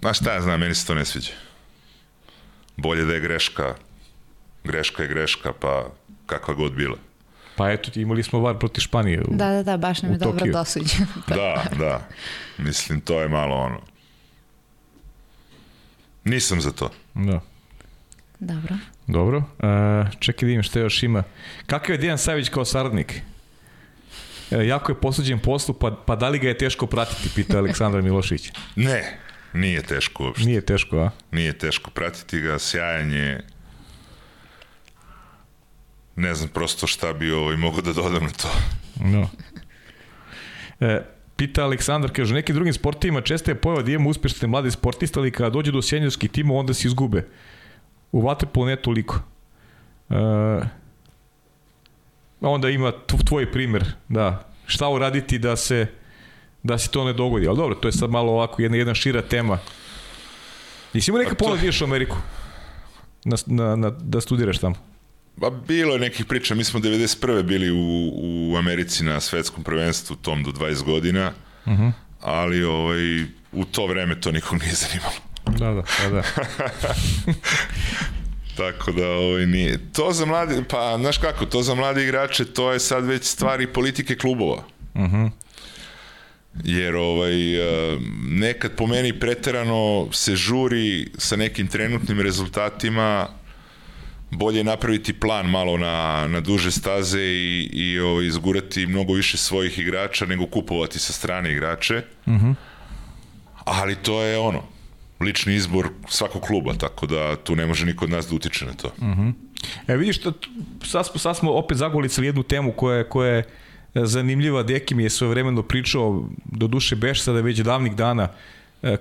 Znaš šta ja znam, meni se to ne sviđa. Bolje da je greška, greška je greška, pa kakva god bila. Pa eto, imali smo var protiv Španije. u- Da, da, da, baš nam je dobro dosuđeno. (laughs) Da, da. Mislim, to je malo ono. Nisam za to. Da. Dobro. Dobro. Uh, čekaj da vidim šta još ima. Kakav je Dejan Savić kao saradnik? E, jako je posuđen poslu, pa, pa da li ga je teško pratiti, pita Aleksandar Milošić. Ne, nije teško uopšte. Nije teško, a? Nije teško pratiti ga, sjajan je. Ne znam prosto šta bi ovaj mogu da dodam na to. No. E, pita Aleksandar, kaže, nekim drugim sportovima često je pojava da imamo uspešne mlade sportiste, ali kada dođe do sjenjorskih timova, onda se izgube. U Waterpolu ne toliko. E, onda ima tv- tvoj primer, da. Šta uraditi da se da se to ne dogodi. Ali dobro, to je sad malo ovako jedna, jedna šira tema. Jesi imao neka to- pola da ideš u Ameriku? Na, na, na, da studiraš tamo? Pa bilo je nekih priča, mi smo 91. bili u, u Americi na svetskom prvenstvu tom do 20 godina, uh -huh. ali ovaj, u to vreme to nikog nije zanimalo. Da, da, da. da. (laughs) Tako da ovaj, nije. To za mladi, pa znaš kako, to za mladi igrače, to je sad već stvari politike klubova. Uh Mhm. -huh. Jer ovaj, eh, nekad po meni preterano se žuri sa nekim trenutnim rezultatima bolje je napraviti plan malo na, na duže staze i, i ovaj, izgurati mnogo više svojih igrača nego kupovati sa strane igrače. Uh -huh. Ali to je ono, lični izbor svakog kluba, tako da tu ne može niko od nas da utiče na to. Mm. E vidiš, sad, smo, sad smo opet zagolicali jednu temu koja, je- koja je zanimljiva. Deki mi je svoje vremeno pričao, do duše beš sada već davnih dana, e,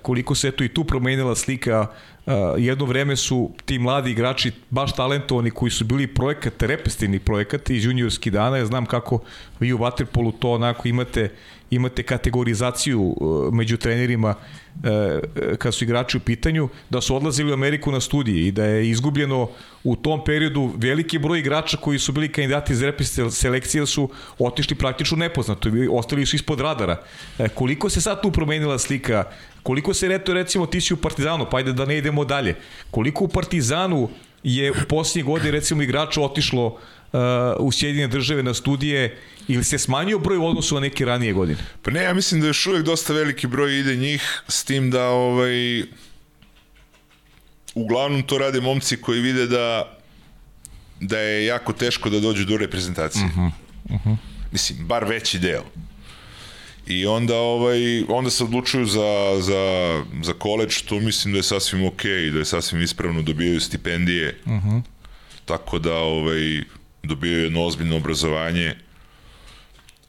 koliko se eto i tu promenila slika. E, Jedno vreme su ti mladi igrači baš talentovani koji su bili projekat, repestivni projekat iz juniorskih dana. Ja znam kako vi u Waterpolu to onako imate imate kategorizaciju e, među trenerima e, kad su igrači u pitanju, da su odlazili u Ameriku na studije i da je izgubljeno u tom periodu veliki broj igrača koji su bili kandidati za repiste selekcije su otišli praktično nepoznato ostali su ispod radara. E, koliko se sad tu promenila slika koliko se reto recimo ti si u Partizanu, pa ajde da ne idemo dalje. Koliko u Partizanu je u posljednjih godina recimo igrača otišlo uh, u Sjedinje države na studije ili se smanjio broj u odnosu na neke ranije godine? Pa ne, ja mislim da još uvijek dosta veliki broj ide njih, s tim da ovaj, uglavnom to rade momci koji vide da da je jako teško da dođu do reprezentacije. Uh -huh, uh -huh. Mislim, bar veći deo. I onda ovaj onda se odlučuju za za za koledž, to mislim da je sasvim okej, okay, da je sasvim ispravno dobijaju stipendije. Uh -huh. Tako da ovaj dobijaju jedno ozbiljno obrazovanje.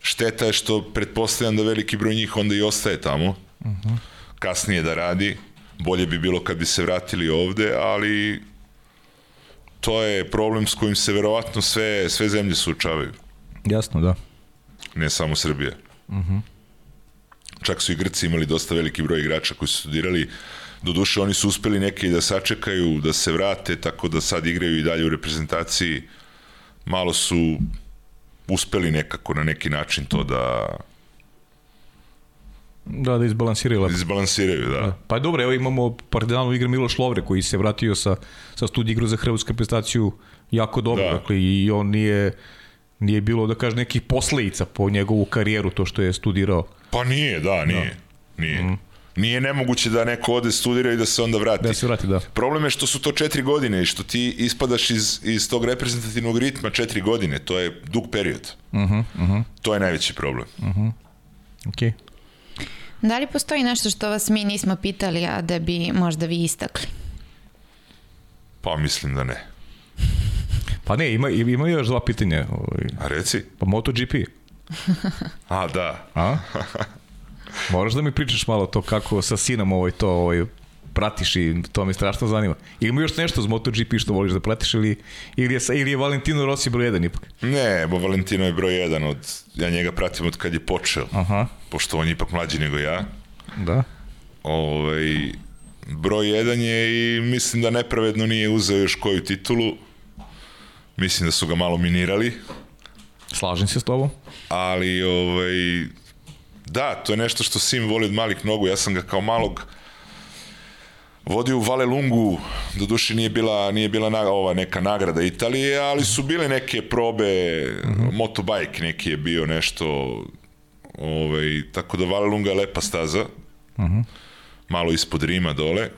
Šteta je što pretpostavljam da veliki broj njih onda i ostaje tamo. Uh -huh. Kasnije da radi. Bolje bi bilo kad bi se vratili ovde, ali to je problem s kojim se verovatno sve, sve zemlje suočavaju. Jasno, da. Ne samo Srbija. Uh -huh. Čak su i Grci imali dosta veliki broj igrača koji su studirali. Doduše, oni su uspeli neki da sačekaju, da se vrate, tako da sad igraju i dalje u reprezentaciji. Malo su uspeli nekako na neki način to da Da, da izbalansiraju lepo. izbalansiraju, da. da. Pa dobro, evo imamo Partizanu igra Miloš Lovre koji se vratio sa, sa studij igru za hrvatsku reprezentaciju jako dobro. Da. Dakle, i on nije, nije bilo, da kaže, nekih posledica po njegovu karijeru, to što je studirao. Pa nije, da, nije. Da. Nije. Mm. Nije nemoguće da neko ode studira i da se onda vrati. Da se vrati, da. Problem je što su to četiri godine i što ti ispadaš iz, iz tog reprezentativnog ritma četiri godine. To je dug period. Uh -huh, uh -huh. To je najveći problem. Uh -huh. Okej. Okay. Da li postoji nešto što vas mi nismo pitali, a da bi možda vi istakli? Pa mislim da ne. Pa ne, ima, ima još dva pitanja. Ovaj. A reci? Pa MotoGP. A, da. A? Moraš da mi pričaš malo to kako sa sinom ovaj to ovaj, pratiš i to me strašno zanima. Ili ima još nešto z MotoGP što voliš da pratiš ili, ili, je, ili je Valentino Rossi broj 1 ipak? Ne, bo Valentino je broj 1 od, ja njega pratim od kad je počeo. Aha. Pošto on je ipak mlađi nego ja. Da. Ovaj, broj 1 je i mislim da nepravedno nije uzeo još koju titulu. Mislim da su ga malo minirali. Slažem se s tobom. Ali, ovaj, da, to je nešto što Sim voli od malih nogu. Ja sam ga kao malog vodio u Vale Lungu, do duše nije bila, nije bila na, ova neka nagrada Italije, ali su bile neke probe, mm -hmm. motobike neki je bio nešto, ovaj, tako da Vale Lunga je lepa staza, mm -hmm. malo ispod Rima dole,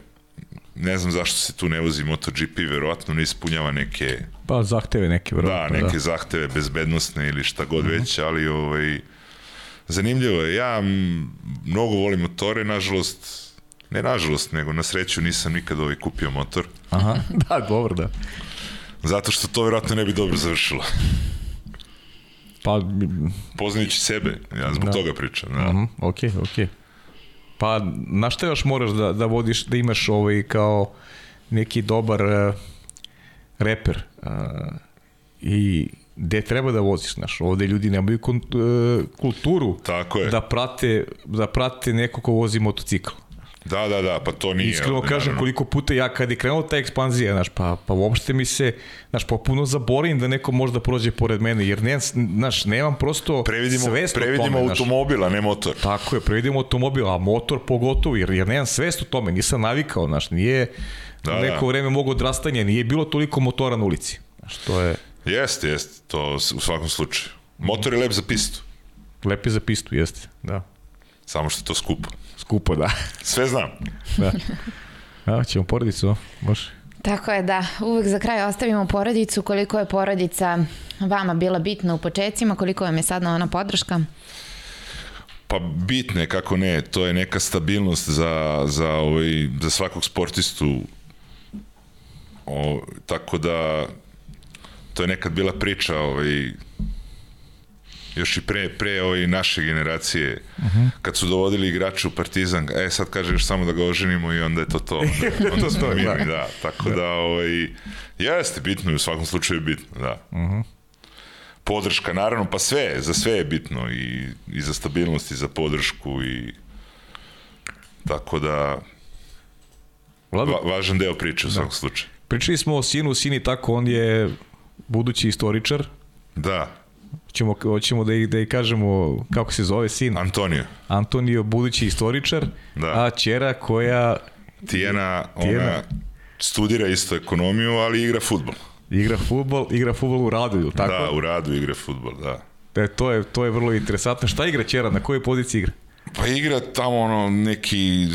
ne znam zašto se tu ne vozi MotoGP, verovatno ne ispunjava neke... Pa zahteve neke, verovatno. Da, neke da. zahteve bezbednostne ili šta god mm -hmm. već, ali ovaj, zanimljivo je. Ja mnogo volim motore, nažalost, ne nažalost, nego na sreću nisam nikad ovaj kupio motor. Aha, (laughs) da, dobro, da. Zato što to verovatno ne bi dobro završilo. Pa... Poznajući sebe, ja zbog da. toga pričam. Da. Uh -huh, ok, ok. Pa, na šta još moraš da, da vodiš, da imaš ovaj kao neki dobar uh, reper uh, i gde treba da voziš, znaš, ovde ljudi nemaju uh, kulturu Tako je. da prate, da prate neko ko vozi motocikl. Da, da, da, pa to nije. Iskreno ovde, kažem naravno. koliko puta ja kad je krenula ta ekspanzija, znaš, pa, pa uopšte mi se, znaš, popuno zaborim da neko možda prođe pored mene, jer ne, znaš, nemam prosto Previdimo, svest o previdimo tome, znaš. automobil, a ne motor. Tako je, previdimo automobil, a motor pogotovo, jer, jer nemam svest o tome, nisam navikao, znaš, nije Da, da, neko da. vreme mogo odrastanje, nije bilo toliko motora na ulici. Znaš, to je Jeste, jeste, to u svakom slučaju. Motor je lep za pistu, lepi za pistu, jeste, da. Samo što je to skupo. Skupo, da. Sve znam. da. A, ćemo porodicu, može. Tako je, da. Uvek za kraj ostavimo porodicu. Koliko je porodica vama bila bitna u početcima, koliko vam je sad ona podrška? Pa bitno je, kako ne, to je neka stabilnost za, za, ovaj, za svakog sportistu. O, tako da, to je nekad bila priča, ovaj, još i pre, pre ovaj, naše generacije, uh -huh. kad su dovodili igrače u Partizan, e sad kaže još samo da ga oženimo i onda je to to. Onda, (laughs) onda smo to, mirni, da. da. Tako da, ovaj, jeste bitno i u svakom slučaju je bitno, da. Uh -huh. Podrška, naravno, pa sve, za sve je bitno i, i za stabilnost i za podršku i tako da Vlado, va, važan deo priče u svakom slučaju. pričali smo o sinu, sini tako, on je budući istoričar. Da, Ćemo, hoćemo da i, da i kažemo kako se zove sin. Antonio, Antonio, budući istoričar, Da. a čera koja Tijena, Tijena. ona studira isto ekonomiju, ali igra futbol. igra futbol, igra futbol u radu, ili tako? Da, u radu igra futbol, da. E, to, je, to je vrlo interesantno. Šta igra čera? Na kojoj poziciji igra? Pa igra tamo ono neki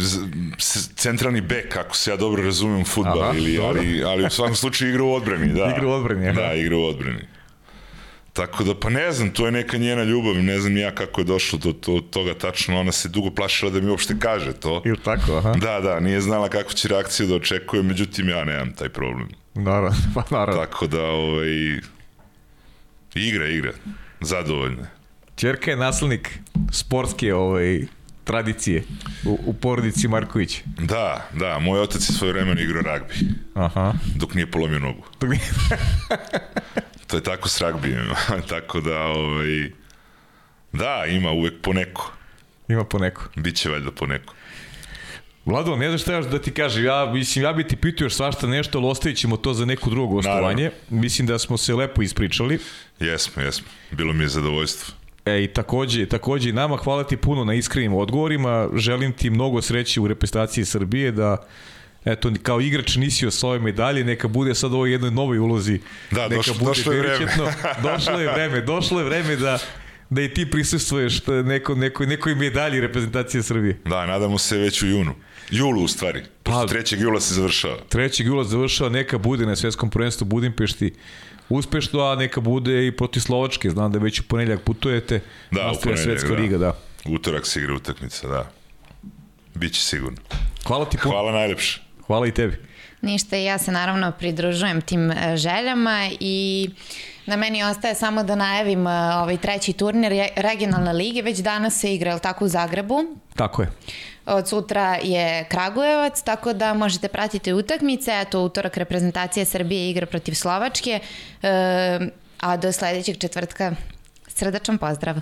centralni bek, ako se ja dobro razumem futbol, Aha, ili, dobro. ali, ali u svakom slučaju igra u odbrani, da. (laughs) Igra u odbrani, aha. Da, igra u odbrani. Tako da, pa ne znam, to je neka njena ljubav, ne znam ja kako je došlo do, do toga tačno, ona se dugo plašila da mi uopšte kaže to. Ili tako, aha. Da, da, nije znala kakvu će reakciju da očekuje, međutim ja nemam taj problem. Naravno, (laughs) pa naravno. Tako da, ovaj, igra, igra, zadovoljna. Čerka je naslednik sportske ovaj, tradicije u, u porodici Marković. Da, da, moj otac je svoje vremena igrao ragbi, Aha. dok nije polomio nogu. (laughs) To je tako s ragbijem, (laughs) tako da, ovaj, da, ima uvek poneko. Ima po neko. Biće valjda poneko. Vlado, ne znaš šta još da ti kažem, ja, mislim, ja bi ti pitao još svašta nešto, ali ostavit ćemo to za neko drugo gostovanje. Mislim da smo se lepo ispričali. Jesmo, jesmo. Bilo mi je zadovoljstvo. E, i takođe, takođe i nama hvala ti puno na iskrenim odgovorima. Želim ti mnogo sreće u reprezentaciji Srbije da eto, kao igrač nisi osvojio medalje, neka bude sad ovo jednoj novoj ulozi. Da, neka došlo- bude došlo je vreme. (laughs) došlo je vreme, došlo je vreme da da i ti prisustvuješ t- neko, neko, nekoj medalji reprezentacije Srbije. Da, nadamo se već u junu. Julu u stvari. Pa- Pa, 3. jula se završava. 3. jula završava, neka bude na svetskom prvenstvu Budimpešti uspešno, a neka bude i protiv Slovačke. Znam da već u ponedljak putujete. Da, u nastavlja svetska da. liga, da. Utorak se igra utakmica, da. Biće sigurno. Hvala ti puno. Hvala najlepše. Hvala i tebi. Ništa, ja se naravno pridružujem tim e, željama i na meni ostaje samo da najavim e, ovaj treći turnir je- regionalne lige, već danas se igra, jel tako, u Zagrebu. Tako je. Od sutra je Kragujevac, tako da možete pratiti utakmice. Eto, utorak reprezentacija Srbije igra protiv Slovačke, e, a do sledećeg četvrtka srdačan pozdrav.